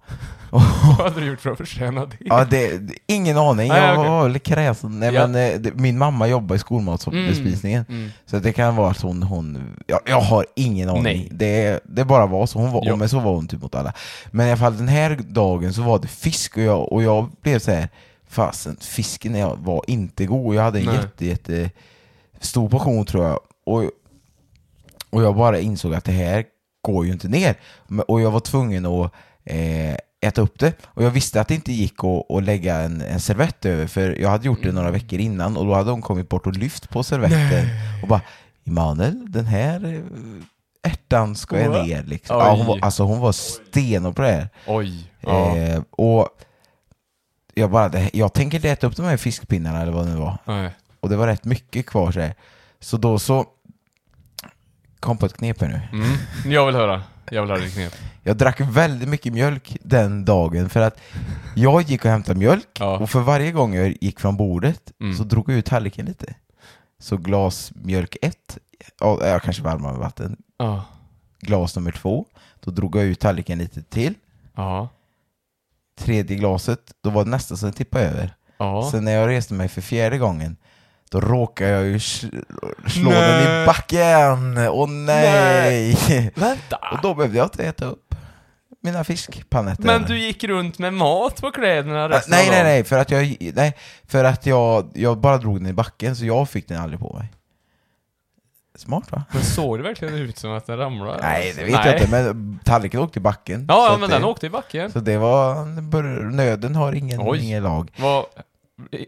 vad hade du gjort för att förtjäna det? Ja, det, det, ingen aning, Nej, jag okej. var väl kräsen. Nej, Ja. men, eh, det, min mamma jobbar i skolmatsbespisningen. Mm. Så det kan vara att hon, hon jag, jag har ingen aning. Nej. Det, det bara var så, hon var, Ja. men så var hon typ mot alla. Men i alla fall den här dagen så var det fisk och jag, och jag blev så här fasen fisken var inte god. Jag hade en Nej. jätte, jätte stor portion tror jag. Och, och jag bara insåg att det här går ju inte ner. Men- Och jag var tvungen att eh, äta upp det. Och jag visste att det inte gick att, att lägga en, en servett över, för jag hade gjort det några veckor innan och då hade hon kommit bort och lyft på servetten och bara Emanuel, den här eh, ärtan ska jag ner liksom. Ja, hon var, alltså hon var stenhård på det här. Oj. Ja. Eh, och jag bara, jag tänker inte äta upp de här fiskpinnarna eller vad det nu var. Nej. Och det var rätt mycket kvar så här. Så då så kom på ett knep här nu. Mm. Jag vill höra. Jag vill höra ditt knep. Jag drack väldigt mycket mjölk den dagen för att jag gick och hämtade mjölk Ja. och för varje gång jag gick från bordet Mm. så drog jag ut tallriken lite. Så glas mjölk ett, ja, jag kanske varmare med vatten. Ja. Glas nummer två, då drog jag ut tallriken lite till. Ja. Tredje glaset, då var det nästan så den tippade över. Sen när jag reste mig för fjärde gången, då råkade jag ju sl- slå Nej. den i backen! Åh nej! Vänta! och då behövde jag inte äta upp mina fiskpanetter. Men du gick runt med mat på kläderna Ah, resten Nej, av nej, dagen? nej, för att jag, nej, för att jag, jag bara drog den i backen så jag fick den aldrig på mig. smart va? Men såg det verkligen ut som att den ramlade? Nej, det vet jag inte, men tallriken åkte i backen. Ja, ja men det, den åkte i backen. Så det var, nöden har ingen, Oj. ingen lag. Vad-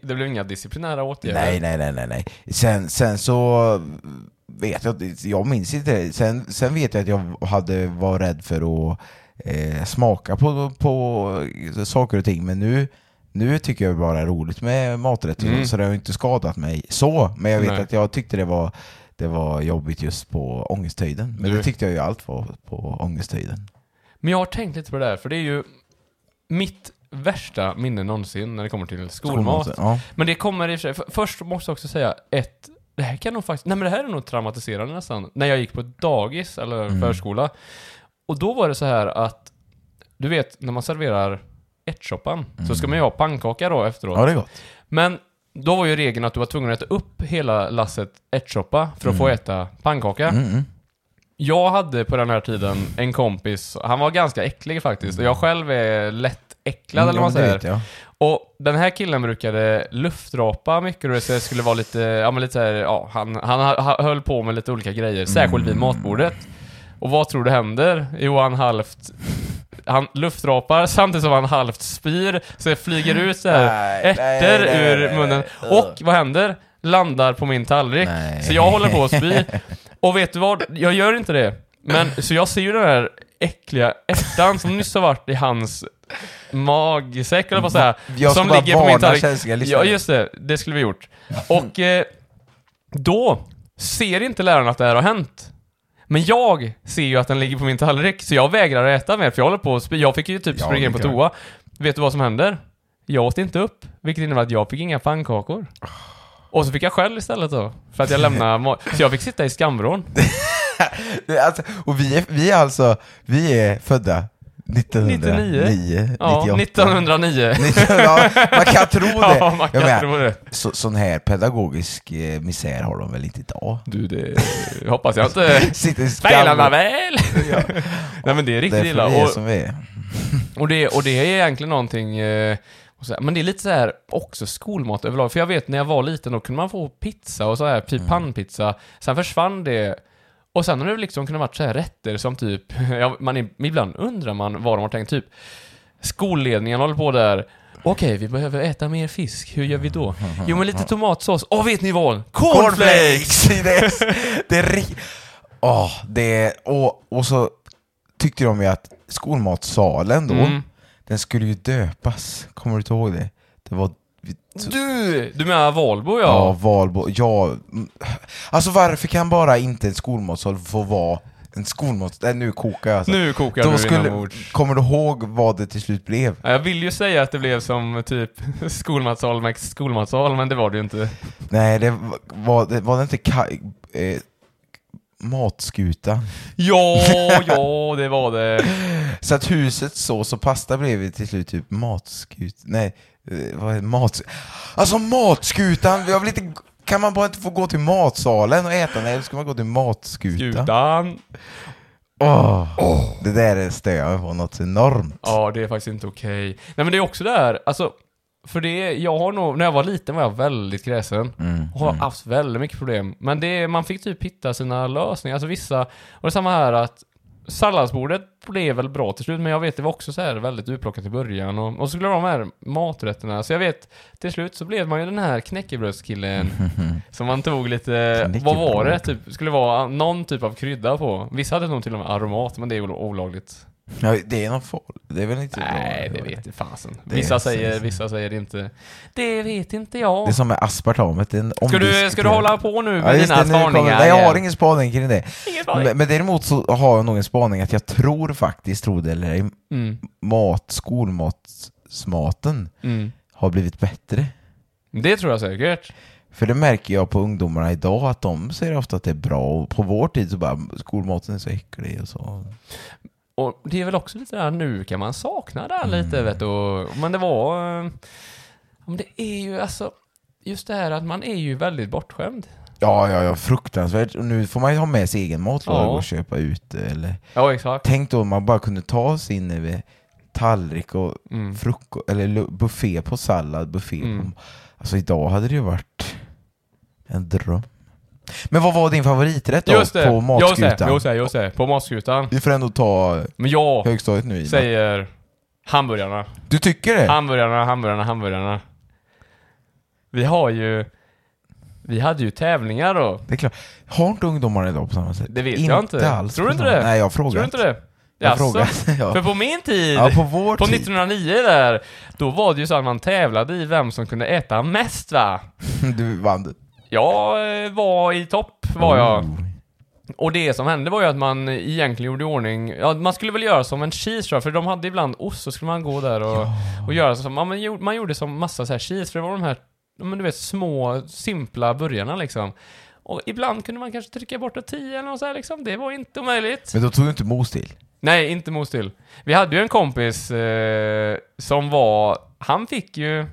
det blev inga disciplinära åtgärder? Nej, nej, nej, nej, nej. Sen, sen så vet jag jag minns inte. Sen, sen vet jag att jag hade, var rädd för att eh, smaka på, på saker och ting, men nu, nu tycker jag bara det är roligt med maträtt, och så, Mm. så det har inte skadat mig så. Men jag vet Nej. att jag tyckte det var, det var jobbigt just på ångesthöjden. Men Du- det tyckte jag ju allt var på ångesthöjden. Men jag har tänkt lite på det där, för det är ju mitt värsta minne någonsin när det kommer till skolmat. Ja. Men det kommer i och för sig, för, först måste jag också säga ett, det här kan nog faktiskt, nej men det här är nog traumatiserande nästan, när jag gick på dagis eller Mm. förskola. Och då var det så här att, du vet, när man serverar ärtsoppan, så ska man ju ha pannkaka då efteråt. Mm. ja, det är gott. Men då var ju regeln att du var tvungen att äta upp hela lasset ärtsoppa för att få äta pannkaka. Mm, mm. Jag hade på den här tiden en kompis, han var ganska äcklig faktiskt, och jag själv är lätt äcklad eller vad man Mm. Säger. det. Och den här killen brukade luftrapa mycket och det skulle vara lite, ja men lite så här, ja, han, han ha- höll på med lite olika grejer, särskilt vid matbordet. Och vad tror du händer? Jo, han halvt... Han luftrapar samtidigt som han halvt spyr, så det flyger ut så här ärtor ur munnen. Och vad händer? Landar på min tallrik. Nej. Så jag håller på att spy. Och vet du vad? Jag gör inte det. Men, så jag ser ju den här äckliga ärtan som nyss har varit i hans magsäck, eller vad säga. Jag ska som bara ligger på min varna tallrik. känsliga lyssnare. Ja, just det. Det skulle vi gjort. Och eh, då ser inte läraren att det här har hänt. Men jag ser ju att den ligger på min tallrik, så jag vägrar äta mer, för jag håller på att spy. Jag fick ju typ Ja, springa in på det kan toa. Vet du vad som händer? Jag åt inte upp, vilket innebär att jag fick inga pannkakor. Och så fick jag skäll istället då, för att jag lämnade mat. Så jag fick sitta i skamvrån. Det, är alltså, och vi är, vi är alltså, vi är födda 1909, 99. Ja, 98. 1909. ja, man kan tro det. Ja, man kan menar, tro det. Så, sån här pedagogisk eh, misär har de väl inte idag? Du, det hoppas jag inte. Spelarna väl? Nej men det är riktigt illa. vi är Och, som vi är. och, det, och det är egentligen någonting, eh, men det är lite så här också skolmat överlag. För jag vet när jag var liten då kunde man få pizza och så här, typ pannpizza. Sen försvann det. Och sen har det liksom kunnat varit så här rätter som typ, ja, man ibland undrar man vad de har tänkt, typ skolledningen håller på där. Okej, vi behöver äta mer fisk. Hur gör vi då? Jo, men lite tomatsås. Åh, vet ni vad? Cornflakes! är, det är Åh, det är, och, och så tyckte de ju att skolmatsalen då, Mm. den skulle ju döpas. Kommer du inte ihåg det? Det var... Du, du menar Valbo Ja, ja? Valbo. Ja. mm. Alltså varför kan bara inte en skolmatsal få vara en skolmat... Nej, nu kokar jag alltså. Nu kokar De du skulle. Kommer du ihåg vad det till slut blev? Ja, Jag vill ju säga att det blev som typ skolmatsal med skolmatsal, men det var det ju inte. Nej, det var, det var det inte ka, eh, matskuta. Ja, ja, det var det. Så att huset sås och pasta blev till slut typ matskut... Nej, eh, vad är det? Mat... Alltså matskutan! Jag vill inte... Kan man bara inte få gå till matsalen och äta? Nej, då ska man gå till matskutan. Skutan. Åh, Det där är stör jag på något enormt. Ja, det är faktiskt inte okej. Nej, men det är också där, alltså, för det, jag har nog, när jag var liten var jag väldigt kräsen. Mm, Och har haft väldigt mycket problem. Men det, man fick typ hitta sina lösningar, alltså vissa, och det är samma här att Salladsbordet blev väl bra till slut, men jag vet det var också så här väldigt utplockat i början och, och så skulle de här maträtterna, så jag vet till slut så blev man ju den här knäckebrödskillen som man tog lite, vad var det? Typ, skulle vara någon typ av krydda på. Vissa hade nog till och med aromat, men det är väl olagligt. Ja, det är någon farligt. Det är väl inte Nej, bra. det vet inte fasen. Det Vissa säger, vissa säger inte. Det vet inte jag. Det är som med aspartamet. det är en Ska du, ska du hålla på nu Ja, med just dina det, spaningar? Nej, jag har ingen spaning kring det. Spaning. Men, men däremot så har jag nog en spaning att jag tror faktiskt, tro det eller ej, Mm, mat, skolmatsmaten mm. har blivit bättre. Det tror jag säkert. För det märker jag på ungdomarna idag att de säger ofta att det är bra och på vår tid så bara skolmaten är så äcklig och så. Och det är väl också lite där, nu kan man sakna det här lite vet du. Men det var... eh, Men det är ju alltså... Just det här att man är ju väldigt bortskämd. Ja, ja, ja, fruktansvärt. Och nu får man ju ha med sig egen matlåda Ja. och köpa ute eller... Ja, exakt. Tänk då om man bara kunde ta sin över tallrik och Mm. frukost, eller buffé på sallad, buffé Mm. på... Alltså idag hade det ju varit en dröm. Men vad var din favoriträtt då Just det, på just det, matskutan? just det, just det. På matskutan. Vi får ändå ta Men jag högstadiet nu Ida. säger hamburgarna. Du tycker det? Hamburgarna, hamburgarna, hamburgarna. Vi har ju... Vi hade ju tävlingar då. Det är klart. Har inte ungdomarna idag på samma sätt? Det vet jag inte. alls Tror du inte det? Nej, jag har frågat. Tror du inte det? Jag har Jaså? frågat. ja. För på min tid, ja, på vår på tid. 1909 där, då var det ju så att man tävlade i vem som kunde äta mest va? Du vann. Jag eh, var i topp, var jag. Och det som hände var ju att man egentligen gjorde i ordning, ja man skulle väl göra som en cheese tror jag, för de hade ibland ost, så skulle man gå där och, och göra som, ja, man, gjorde, man gjorde som massa så här cheese, för det var de här, ja, men du vet, små, simpla burgarna liksom. Och ibland kunde man kanske trycka bort ett 10 eller något så här liksom, det var inte omöjligt. Men då tog du inte mos till? Nej, inte mos till. Vi hade ju en kompis eh, som var, han fick ju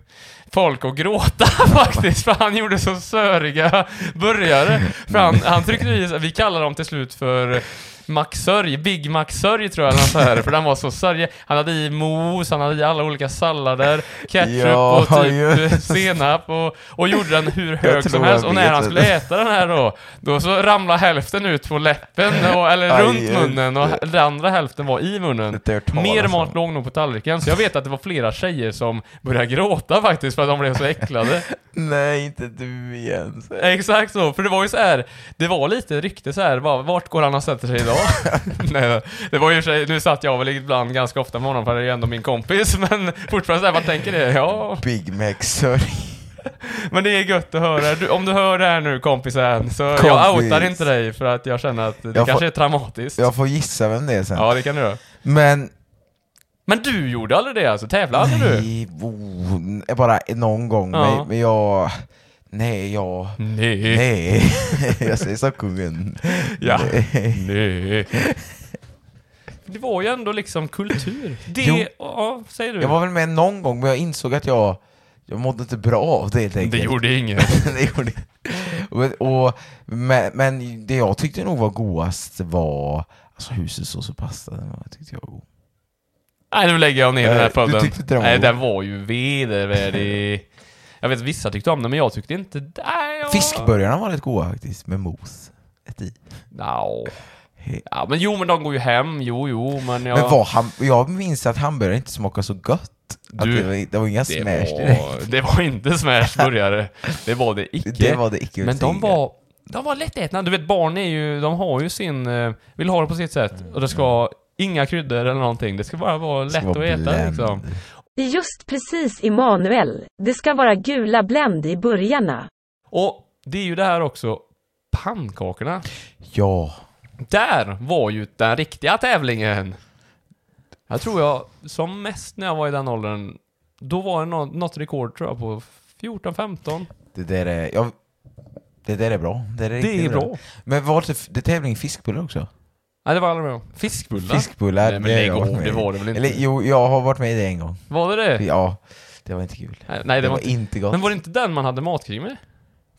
folk att gråta faktiskt, för han gjorde så söriga burgare. För han, han tryckte i, vi kallar dem till slut för Max-sörj, Big Mac-sörj tror jag något så här, för den var så sörjig. Han hade i mos, han hade i alla olika sallader, ketchup Ja, och typ just. senap och, och gjorde den hur hög som helst. Och när han det. skulle äta den här då, då så ramlade hälften ut på läppen, och, eller Aj, runt munnen och den andra hälften var i munnen. Det Mer mat låg nog på tallriken, så jag vet att det var flera tjejer som började gråta faktiskt för att de blev så äcklade. Nej, inte du igen. Exakt så, för det var ju så här. det var lite rykte så här, bara, vart går han och sätter sig idag? Nej, det var ju sig, nu satt jag väl ibland ganska ofta med honom för det är ju ändå min kompis, men fortfarande så här, vad tänker det? Ja, Big Mac sörj. men det är gött att höra. Du, om du hör det här nu kompisen, så jag Kompis. outar inte dig för att jag känner att det Jag kanske får- är traumatiskt. Jag får gissa vem det är sen. Ja, det kan du göra. Men... Men du gjorde aldrig det alltså? Tävlade aldrig du? Nej, oh, bara någon gång. Ja. Men, men jag... Nej, jag... Nej. Nej. jag säger så kungen. Ja. Nej. Nej. Det var ju ändå liksom kultur. Det, Jo. ja, säger du. Jag var väl med någon gång, men jag insåg att jag... Jag mådde inte bra av det helt det enkelt. gjorde ingen. det gjorde och, och, men, men det jag tyckte nog var godast var alltså husesås och pasta. Den var, tyckte jag var god. Nej, nu lägger jag ner den här du podden. tyckte inte den var Nej, god. den var ju vedervärdig. Jag vet att vissa tyckte om den, men jag tyckte inte... Nej, jag... Fiskburgarna var rätt goda faktiskt, med mos. Ett i. No. Ja, men jo, men de går ju hem. Jo, jo, men jag... Men var ham- jag minns att hamburgare inte smakar så gott. Du, det, var, det var inga det smash direkt. var, det var inte smashburgare. Det var det icke. Det var det icke Men de var, de var lättätna. Du vet, barn är ju, de har ju sin, eh, vill ha det på sitt sätt. Och det ska vara inga kryddor eller någonting. Det ska bara vara lätt att äta liksom. Just precis Emanuel. Det ska vara gula Blend i burgarna. Och det är ju det här också, pannkakorna. Ja. Där var ju den riktiga tävlingen. Jag tror jag, som mest när jag var i den åldern, då var det något, något rekord tror jag på 14-15. Det där är... Jag, det där är bra. Det, är Det är bra. Men var det, det tävling i fiskbullar också? Nej, det var aldrig med om. Fiskbullar? Fiskbullar, Nej, men det jag med det var det väl inte? Eller jo, jag har varit med i det en gång. Var det det? Ja, det var inte kul. Nej, Nej, det, var inte... inte gott. Men var det inte den man hade matkrig med?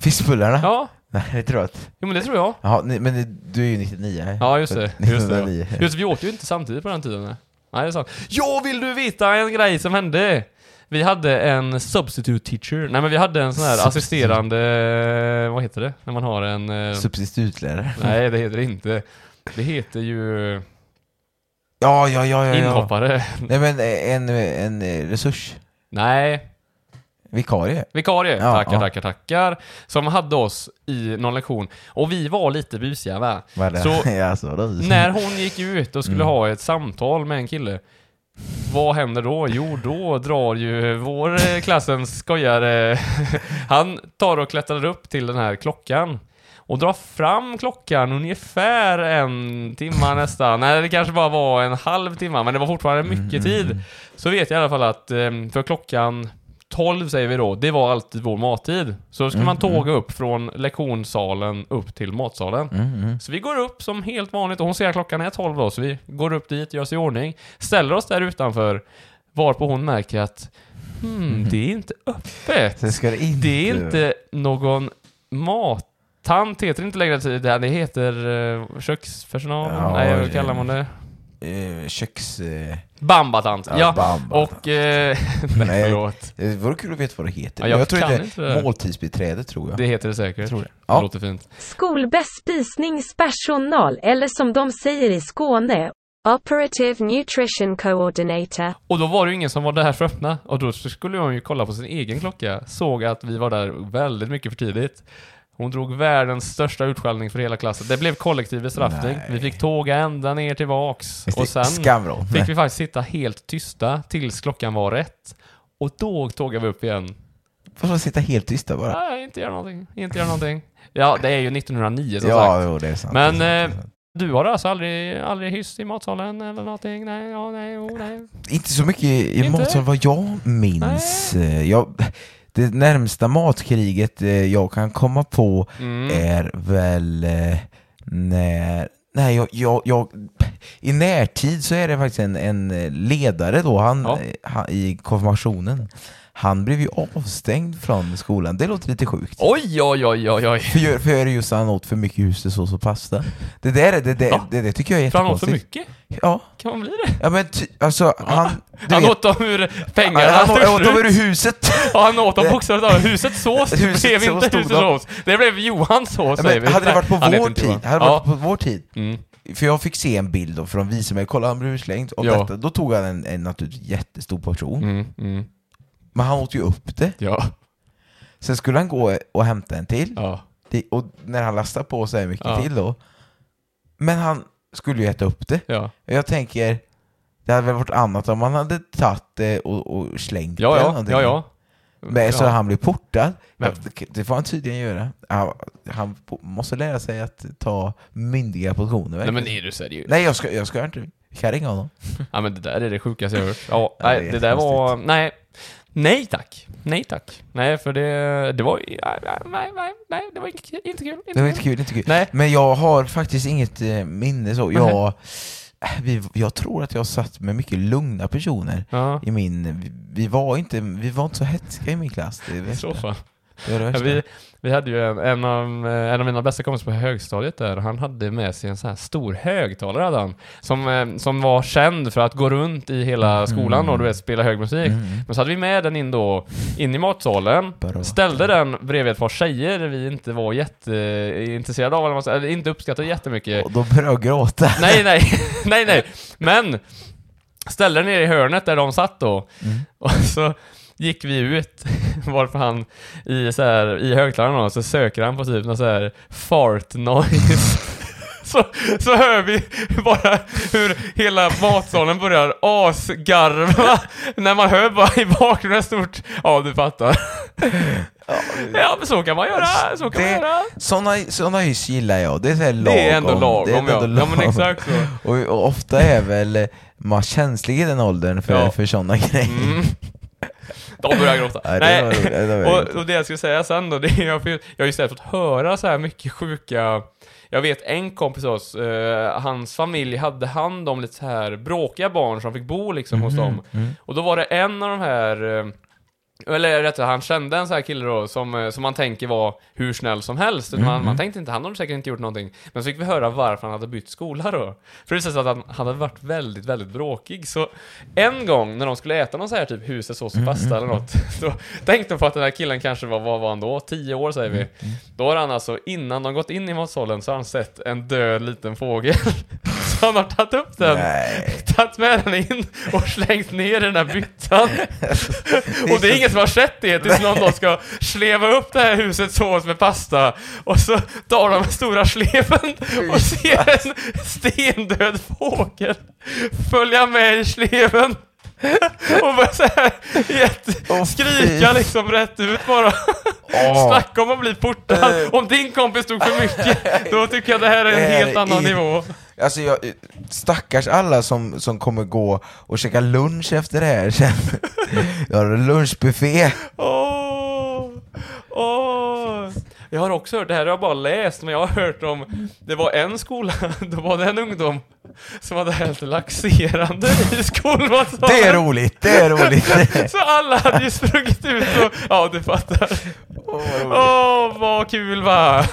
Fiskbullarna? Ja, Nej, det tror jag inte. jo men det tror jag. Jaha, men det- du är ju 99? Ja, just det. Just det. 1909. Just vi åt ju inte samtidigt på den tiden. Nej, nej det är sant. Ja, vill du veta en grej som hände? Vi hade en substitute teacher. Nej, men vi hade en sån här Substitute. assisterande... Vad heter det? När man har en... eh, Substitutlärare? nej, det heter det inte. Det heter ju Ja, ja, ja, ja. inhoppare. Nej men eh, en, en eh, resurs. Nej, Vikarie. vikarie. Ja, tackar, ja. tackar, tackar. Som hade oss i någon lektion. Och vi var lite busiga va? Så- ja, så. När hon gick ut och skulle Mm. ha ett samtal med en kille, vad händer då? Jo, då drar ju vår eh, klassens skojare, han tar och klättrar upp till den här klockan och drar fram klockan ungefär en timma nästan. Nej, det kanske bara var en halv timma, men det var fortfarande mycket tid. Så vet jag i alla fall att eh, för klockan 12 säger vi då, det var alltid vår mattid. Så skulle man tåga upp från lektionssalen upp till matsalen. Mm, mm. Så vi går upp som helt vanligt och hon ser att klockan är 12 då, så vi går upp dit, gör oss i ordning, ställer oss där utanför, varpå hon märker att hmm, det är inte öppet. Ska det inte... Det är inte någon mattant heter det inte längre tid, det här, det heter uh, kökspersonal, Ja, nej vad det- kallar man det? eh, köks... Eh, Bambatant, ja. Ja, Bambatant. Och... Eh, nej, Nej. förlåt. det vore kul att veta vad det heter. Ja, jag jag tror kan det inte är det. måltidsbiträde, tror jag. Det heter det säkert. tror det. Det Ja. låter fint. Skolbespisningspersonal eller som de säger i Skåne, Operative Nutrition Coordinator. Och då var det ju ingen som var där för att öppna. Och då skulle hon ju kolla på sin egen klocka. Såg att vi var där väldigt mycket för tidigt. Hon drog världens största utskällning för hela klassen. Det blev kollektiv bestraffning. Nej. Vi fick tåga ända ner tillbaks. Visst, Och sen Skamvrån. fick vi faktiskt sitta helt tysta tills klockan var rätt. Och då tågade vi upp igen. Varför sitta helt tysta bara? Nej, inte göra någonting. Inte göra någonting. Ja, det är ju 1909 som Ja, sagt. jo, det är sant. Men, det är sant, eh, det är sant. Du har alltså aldrig, aldrig hyst i matsalen eller någonting? Nej, ja, nej, jo, nej. Inte så mycket i Inte? matsalen vad jag minns. Eh, Jag, det närmsta matkriget eh, jag kan komma på Mm. är väl eh, när Nej, jag, jag, jag, i närtid så är det faktiskt en, en ledare då, han, Ja. eh, han, i konfirmationen. Han blev ju avstängd från skolan, det låter lite sjukt. Oj, oj, oj, oj, oj. För, för just han åt för mycket husesås och pasta. Det där är- det, det, Ja. det, det tycker jag är För han åt för jättekonstigt. mycket? Ja, Kan man bli det? ja men ty, alltså han... Han vet, åt dem ur pengarna. han, han åt dem ur huset. Ja, han åt dem bokstavligt talat. Husets sås Husets blev inte husets sås. Det blev Johans sås, Ja, säger men hade det varit på vår tid, hade det varit på vår tid, för jag fick se en bild då, för de visade mig, kolla han blev utslängd, och Ja. detta, då tog han en, en naturligtvis jättestor portion, Mm, mm. Men han åt ju upp det. Ja, Sen skulle han gå och hämta en till, ja. Det- och när han lastade på så här mycket Ja. till då, men han skulle ju äta upp det. Ja, Jag tänker, det hade väl varit annat om man hade tagit det och, och slängt det ja, eller ja. någonting. ja, ja. Men, Så ja. han blev portad. Men- det får han tydligen göra. Han, han po- måste lära sig att ta myndiga portioner. Nej verkligen. men är du seriös? Nej, jag ska, jag ska inte kärring honom. Ja men det där är det sjukaste jag har hört. Ja, Ja, det är nej, det där var... Nej. Nej tack. Nej tack. Nej, för det, det var... Nej, nej, nej, det var inte, inte kul. Inte Det var inte kul, inte kul. Nej. Men jag har faktiskt inget eh, minne så. Jag, vi, jag tror att jag satt med mycket lugna personer Ja, i min... Vi, var, inte, vi var inte så hetska i min klass. Det i så fall. Ja, vi, vi hade ju en, en, av, en av mina bästa kompisar på högstadiet där, han hade med sig en sån här stor högtalare hade han, som, eh, som var känd för att gå runt i hela skolan och du vet, spela hög musik. Mm. Men så hade vi med den in då, in i matsalen, Bra. ställde den bredvid ett par tjejer vi inte var jätteintresserade av, eller, man eller inte uppskattade jättemycket. Och då började jag gråta. Nej, nej, nej, nej. Men ställde den ner i hörnet där de satt då. Mm. Och så gick vi ut, varför han i, så här, i högtalaren då, så söker han på typ någon så här fart noise. Så, så hör vi bara hur hela matsalen börjar asgarva när man hör bara i bakgrunden stort, ja du fattar. Ja men så kan man göra, så kan man Det- göra. Såna, såna hyss gillar jag, det är så här lagom. Det är ändå lagom Det är ja. ändå Ja men lagom. exakt så. Och, och ofta är väl man känslig i den åldern för, Ja. för sådana grejer. Mm. De börjar gråta. Nej, det var det var och, och det jag skulle säga sen då, det är jag, jag har ju istället fått höra så här mycket sjuka jag vet en kompis till oss, eh, hans familj hade hand om lite så här bråkiga barn som fick bo liksom hos dem. mm. Och då var det en av de här, eh, eller rätt sagt, han kände en sån här kille då som, eh, som man tänker var hur snäll som helst. Mm, Man, man tänkte inte, han hade säkert inte gjort någonting. Men så fick vi höra varför han hade bytt skola då. För det visade sig att han, han hade varit väldigt, väldigt bråkig. Så en gång när de skulle äta någon så här typ husets sås och pasta eller något, då tänkte de på att den här killen kanske var, vad var han då? 10 år säger vi. Då har han alltså, innan de gått in i matsalen, så har han sett en död liten fågel. Så han har tagit upp den Nej. tagit med den in och slängt ner i den här byttan. och det är ingen som har sett det tills någon då ska sleva upp det här huset sås med pasta och så tar de stora sleven och ser en stendöd fågel följa med i sleven. Och börjar såhär Åh, skrika liksom rätt ut bara. Åh. Snacka om att bli portad. Om din kompis tog för mycket, då tycker jag det här är en helt annan nivå. Alltså jag, stackars alla som, som kommer gå och käka lunch efter det här sen. Jag har en lunchbuffé. Oh, oh. Jag har också hört, det här har jag bara läst, men jag har hört om, det var en skola, då var det en ungdom som hade hällt laxerande i skolmatsalen. Det är roligt, det är roligt. Så alla hade ju sprungit ut och, ja du fattar. Åh, vad kul va?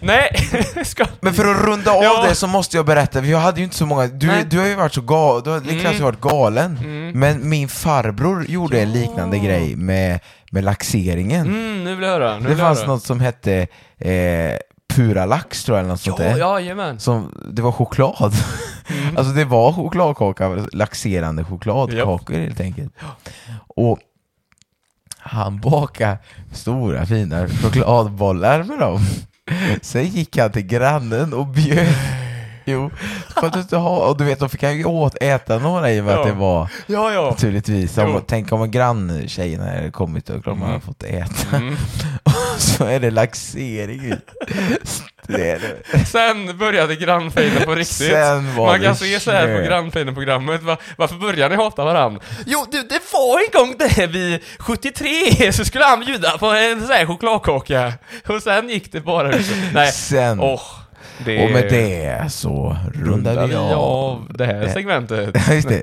Nej, ska... Men för att runda av Ja. det så måste jag berätta, jag hade ju inte så många, du, Nej. du har ju varit så gal, du har, Niklas har ju varit galen, Mm. men min farbror gjorde en liknande grej med, med laxeringen. Mm, nu vill jag höra. Nu det fanns höra. något som hette eh, Puralax tror jag, eller något sånt Ja, där. jajamän. Som, det var choklad. Mm. alltså det var chokladkaka, laxerande chokladkakor helt enkelt. Och han bakade stora fina chokladbollar med dem. Sen gick han till grannen och bjöd. Jo, för att inte ha, och du vet, då fick han ju åt äta några i och med Ja. att det var Ja, ja. naturligtvis, om. Mm. tänk om granntjejerna hade kommit och klart man hade fått äta. Och så är det laxering i. Det är det. Sen började grannfejden på riktigt. Sen var Man kan se så här på grannfejden-programmet, va, varför börjar ni hata varandra? Jo, du, det var en gång det vid 73 så skulle han bjuda på en sån här chokladkaka. Och sen gick det bara ut. Nej, Sen, åh. det... och med det så rundar rundar vi av. av det här segmentet. Just det.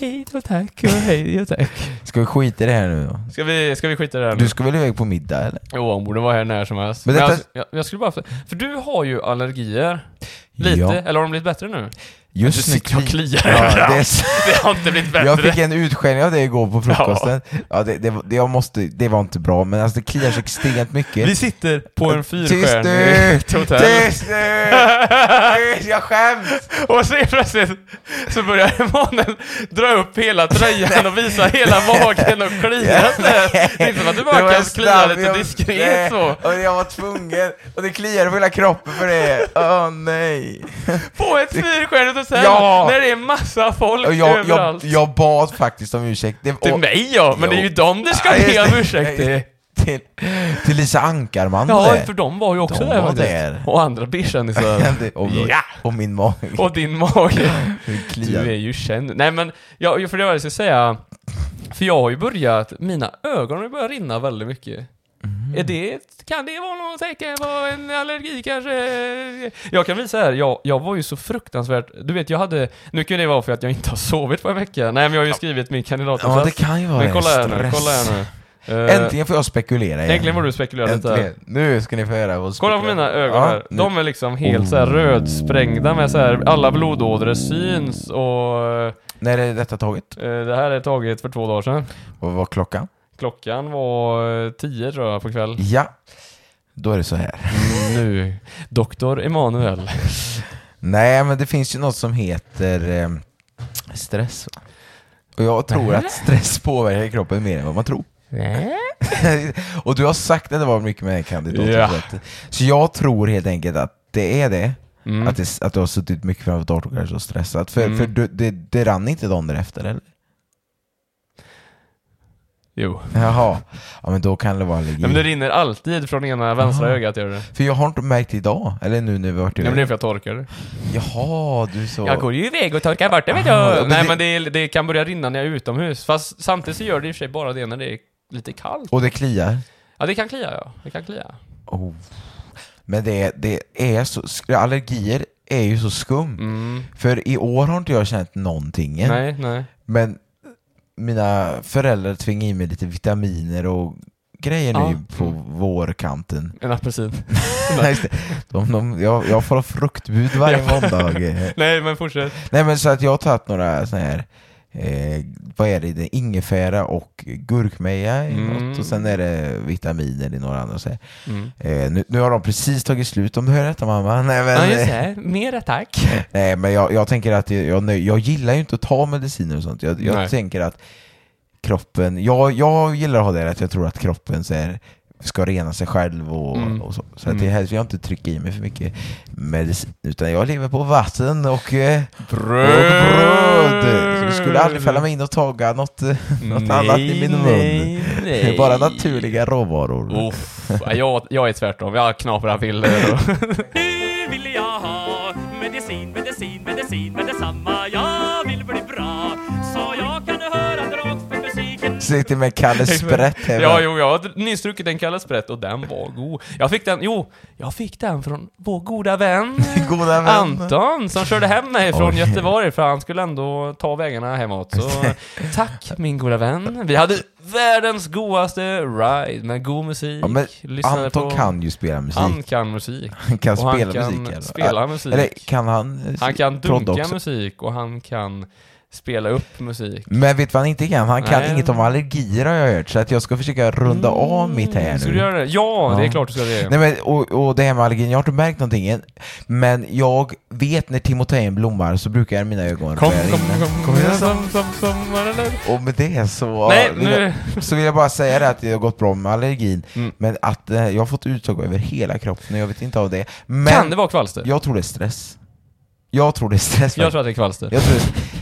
Hej då tack och hej då tack. Ska vi skita i det här nu då? Ska vi, ska vi skita i det här nu? Du ska väl iväg på middag eller? Jo, han borde vara här när som helst. Men Men, detta- jag, jag skulle bara... För du har ju allergier. Lite, Ja. eller har de blivit bättre nu? Just du sitter och kli- kliar ja, det, är- Det har inte blivit bättre. Jag fick en utskällning av det igår på frukosten. Ja, det, det, var- det, jag måste, det var inte bra, men alltså det kliar så extremt mycket. Vi sitter på en Tyst fyrstjärnigt nu! Tyst nu! Tyst, Jag skäms! Och så plötsligt så börjar Emanuel dra upp hela tröjan och visa hela magen och klia här. Det är inte som att du Det bara kan klia lite jag- diskret så. Och jag var tvungen, och det kliade på hela kroppen för det. Åh nej. På ett fyrstjärnigt hotell Ja. när det är massa folk Och jag, jag, överallt. jag bad faktiskt om ursäkt. Det, Till och- mig ja, men det är ju dem du ska be om ursäkt till. till, till Lisa Ankarman Ja, det. för de var ju också De där var där. Och andra bikändisar. Och, Ja. och min mage. Och din mage. Du är ju känd. Nej men, jag, för det var det jag skulle säga. För jag har ju börjat, mina ögon har ju börjat rinna väldigt mycket. Mm. Är det, kan det vara något tecken på en allergi kanske? Jag kan visa här, jag, jag var ju så fruktansvärt, du vet jag hade, nu kan det vara för att jag inte har sovit på en vecka. Nej men jag har ju skrivit min kandidatuppsats. Ja, det kan ju vara Men kolla här nu, Stress. kolla här nu. Eh, Äntligen får jag spekulera igen. Äntligen får du spekulera lite. Äntligen. Nu ska ni få höra vad Kolla på mina ögon Ja, här. nu. De är liksom helt så här rödsprängda med så här alla blodådror syns och När är detta taget? eh, det här är taget för två dagar sedan. Vad var klockan? Klockan var eh, tio tror jag på kväll. Ja. Då är det så här. nu. Doktor Emanuel. Nej, men det finns ju något som heter eh, stress. Va? Och jag tror att stress påverkar kroppen mer än vad man tror. och du har sagt att det var mycket med kandidaten. Så jag tror helt enkelt att det är det. Mm. Att, det att du har suttit mycket framför datorn och kanske och stressat. För, för du, det, det rann inte dagen därefter eller? Jo. Jaha, ja men då kan det vara allergi. Nej, men det rinner alltid från ena vänstra Aha. ögat gör det. För jag har inte märkt idag, eller nu när vi har varit Nej men det är för jag torkar det. Jaha, du så... Jag går ju iväg och torkar bort det vet Aha, du. men Nej det- men det, det kan börja rinna när jag är utomhus. Fast samtidigt så gör det i och för sig bara det när det är lite kallt. Och det kliar? Ja det kan klia ja. Det kan klia. Oh. Men det, det är så, allergier är ju så skum. Mm. För i år har inte jag känt någonting. Nej, nej. Men mina föräldrar tvingade i mig lite vitaminer och grejer Ja. nu på vårkanten. En apelsin. De, de, jag, jag får fruktbud varje måndag. Nej men fortsätt. Nej men så att jag har tagit några såna här Eh, vad är det? det är ingefära och gurkmeja i Mm. något och sen är det vitaminer i några andra. Så. Mm. Eh, nu, nu har de precis tagit slut om du hör detta mamma. Nej men, Ja just det, mera tack. Nej, men jag, jag tänker att jag, jag, jag gillar ju inte att ta mediciner och sånt. Jag, jag tänker att kroppen, jag, jag gillar att ha det att jag tror att kroppen så här, ska rena sig själv och, Mm. och så. Så att Mm. det är helst jag inte trycker i mig för mycket medicin, utan jag lever på vatten och, eh, och bröd. Så det skulle aldrig falla mig in och taga något, något annat i min mun. Nej, nej. Bara naturliga råvaror. Uff, jag, jag är tvärtom, jag knaprar piller. Nu vill jag ha medicin, medicin, medicin med detsamma. Jag Sitter med Kalle Sprätt här. Ja, jo, jag har nyss druckit en Kalle Sprätt och den var god. Jag fick den, jo, jag fick den från vår goda vän Goda vän. Anton som körde hem mig från Oj. Göteborg för han skulle ändå ta vägarna hemåt. Så tack min goda vän. Vi hade världens godaste ride med god musik. Ja, men Lyssnade Anton på- kan ju spela musik. Han kan musik. Han kan Och han spela kan musik. eller? spela musik. Eller kan han eh, Han kan dunka musik och han kan spela upp musik. Men vet du vad han inte kan? Han kan Nej. inget om allergier har jag hört, så att jag ska försöka runda av mitt här Ska nu. du göra det? Ja, det är Ja. klart du ska det. Nej, men, och, och det här med allergin, jag har inte märkt någonting än, men jag vet när timotejen blommar så brukar mina ögon Kom, börja kom, rinna. kom, Kom kom, igen, som, som, Och med det så, Nej, vill nu... jag, så vill jag bara säga det att det har gått bra med allergin, Mm. men att eh, jag har fått utslag över hela kroppen och jag vet inte av det. Men Kan det vara kvalster? jag tror det är stress. Jag tror det är stress. Jag tror att det är kvalster. Jag tror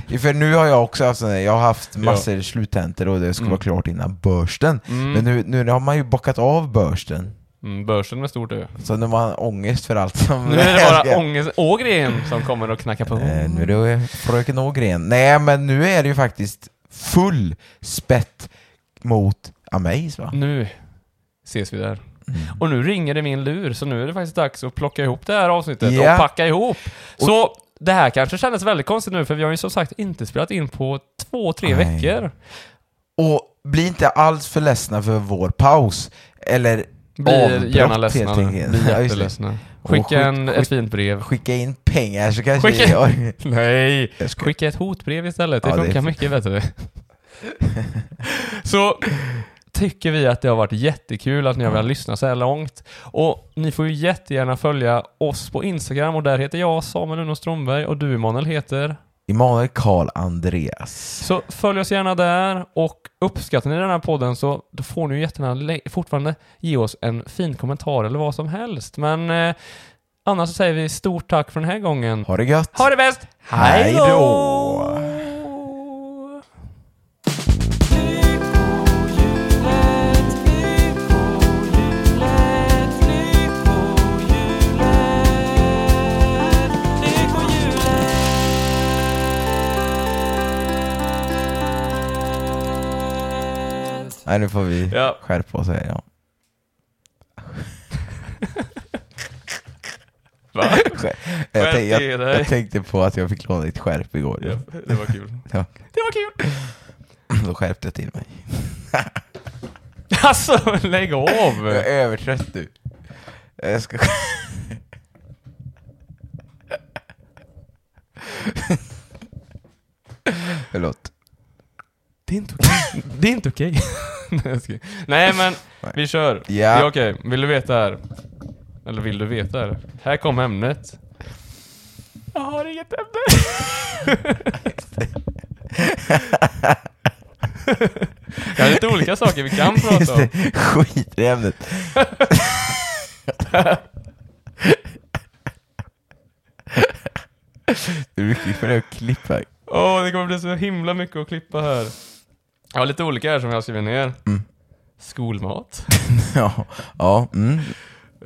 det, för nu har jag också haft, jag har haft massor sluttentor och det ska Mm. vara klart innan börsten. Mm. Men nu, nu har man ju bockat av börsten. Mm, börsen med stort Ö. Så nu har man ångest för allt som... Nu är det bara ångest Ågren som kommer och knackar på. Eh, nu är det fröken Ågren. Nej men nu är det ju faktiskt full spett mot Amaze va? Nu ses vi där. Mm. Och nu ringer det min lur, så nu är det faktiskt dags att plocka ihop det här avsnittet Ja. och packa ihop. Så det här kanske kändes väldigt konstigt nu, för vi har ju som sagt inte spelat in på två, tre Nej. veckor. Och bli inte alls för ledsna för vår paus. Eller Blir avbrott, gärna helt ledsna. enkelt. Blir Ja, just det. jätteledsna. Och Skicka skick- en, skick- ett fint brev. skicka in pengar så kanske Skicka- vi... Nej! Jag Skicka ett hotbrev istället, det Ja, det funkar är- mycket bättre. så tycker vi att det har varit jättekul att ni har velat lyssna så här långt. Och ni får ju jättegärna följa oss på Instagram och där heter jag Samuel Uno Strömberg och du Emanuel heter Emanuel Karl Andreas. Så följ oss gärna där och uppskattar ni den här podden så då får ni ju jättegärna fortfarande ge oss en fin kommentar eller vad som helst. Men eh, annars så säger vi stort tack för den här gången. Ha det gött! Ha det bäst! Hej då! Nej nu får vi Ja. skärpa oss här ja. Va? Jag, Skärp tänk, jag, till dig. jag tänkte på att jag fick låna ditt skärp igår. Ja, det var kul. Ja. Det var kul! Då skärpte jag till mig. Alltså, lägg av! Jag är övertrött nu. Jag ska... Förlåt. Det är inte okej. Det är inte okej. Nej. Nej men, Nej. vi kör. Ja. Det är okej. Vill du veta här? Eller vill du veta här? Här kommer ämnet. Jag har inget ämne. Jag har lite olika saker vi kan prata om. det, skit i ämnet. Det är mycket för att klippa. Åh, det kommer bli så himla mycket att klippa här. Jag har lite olika här som jag har skrivit ner. Mm. Skolmat. Ja, ja mm.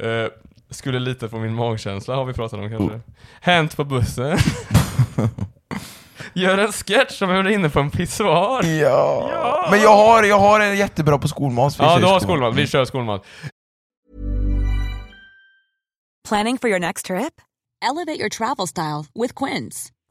Eh, skulle lita på min magkänsla har vi pratat om kanske. Hänt på bussen. Gör en sketch som är inne på en pissoar. ja. Ja. Men jag har, jag har en jättebra på skolmat. Vi Ja, kör du har skolmat. Vi kör skolmat. Planning for your next trip? Elevate your travel style with Quince.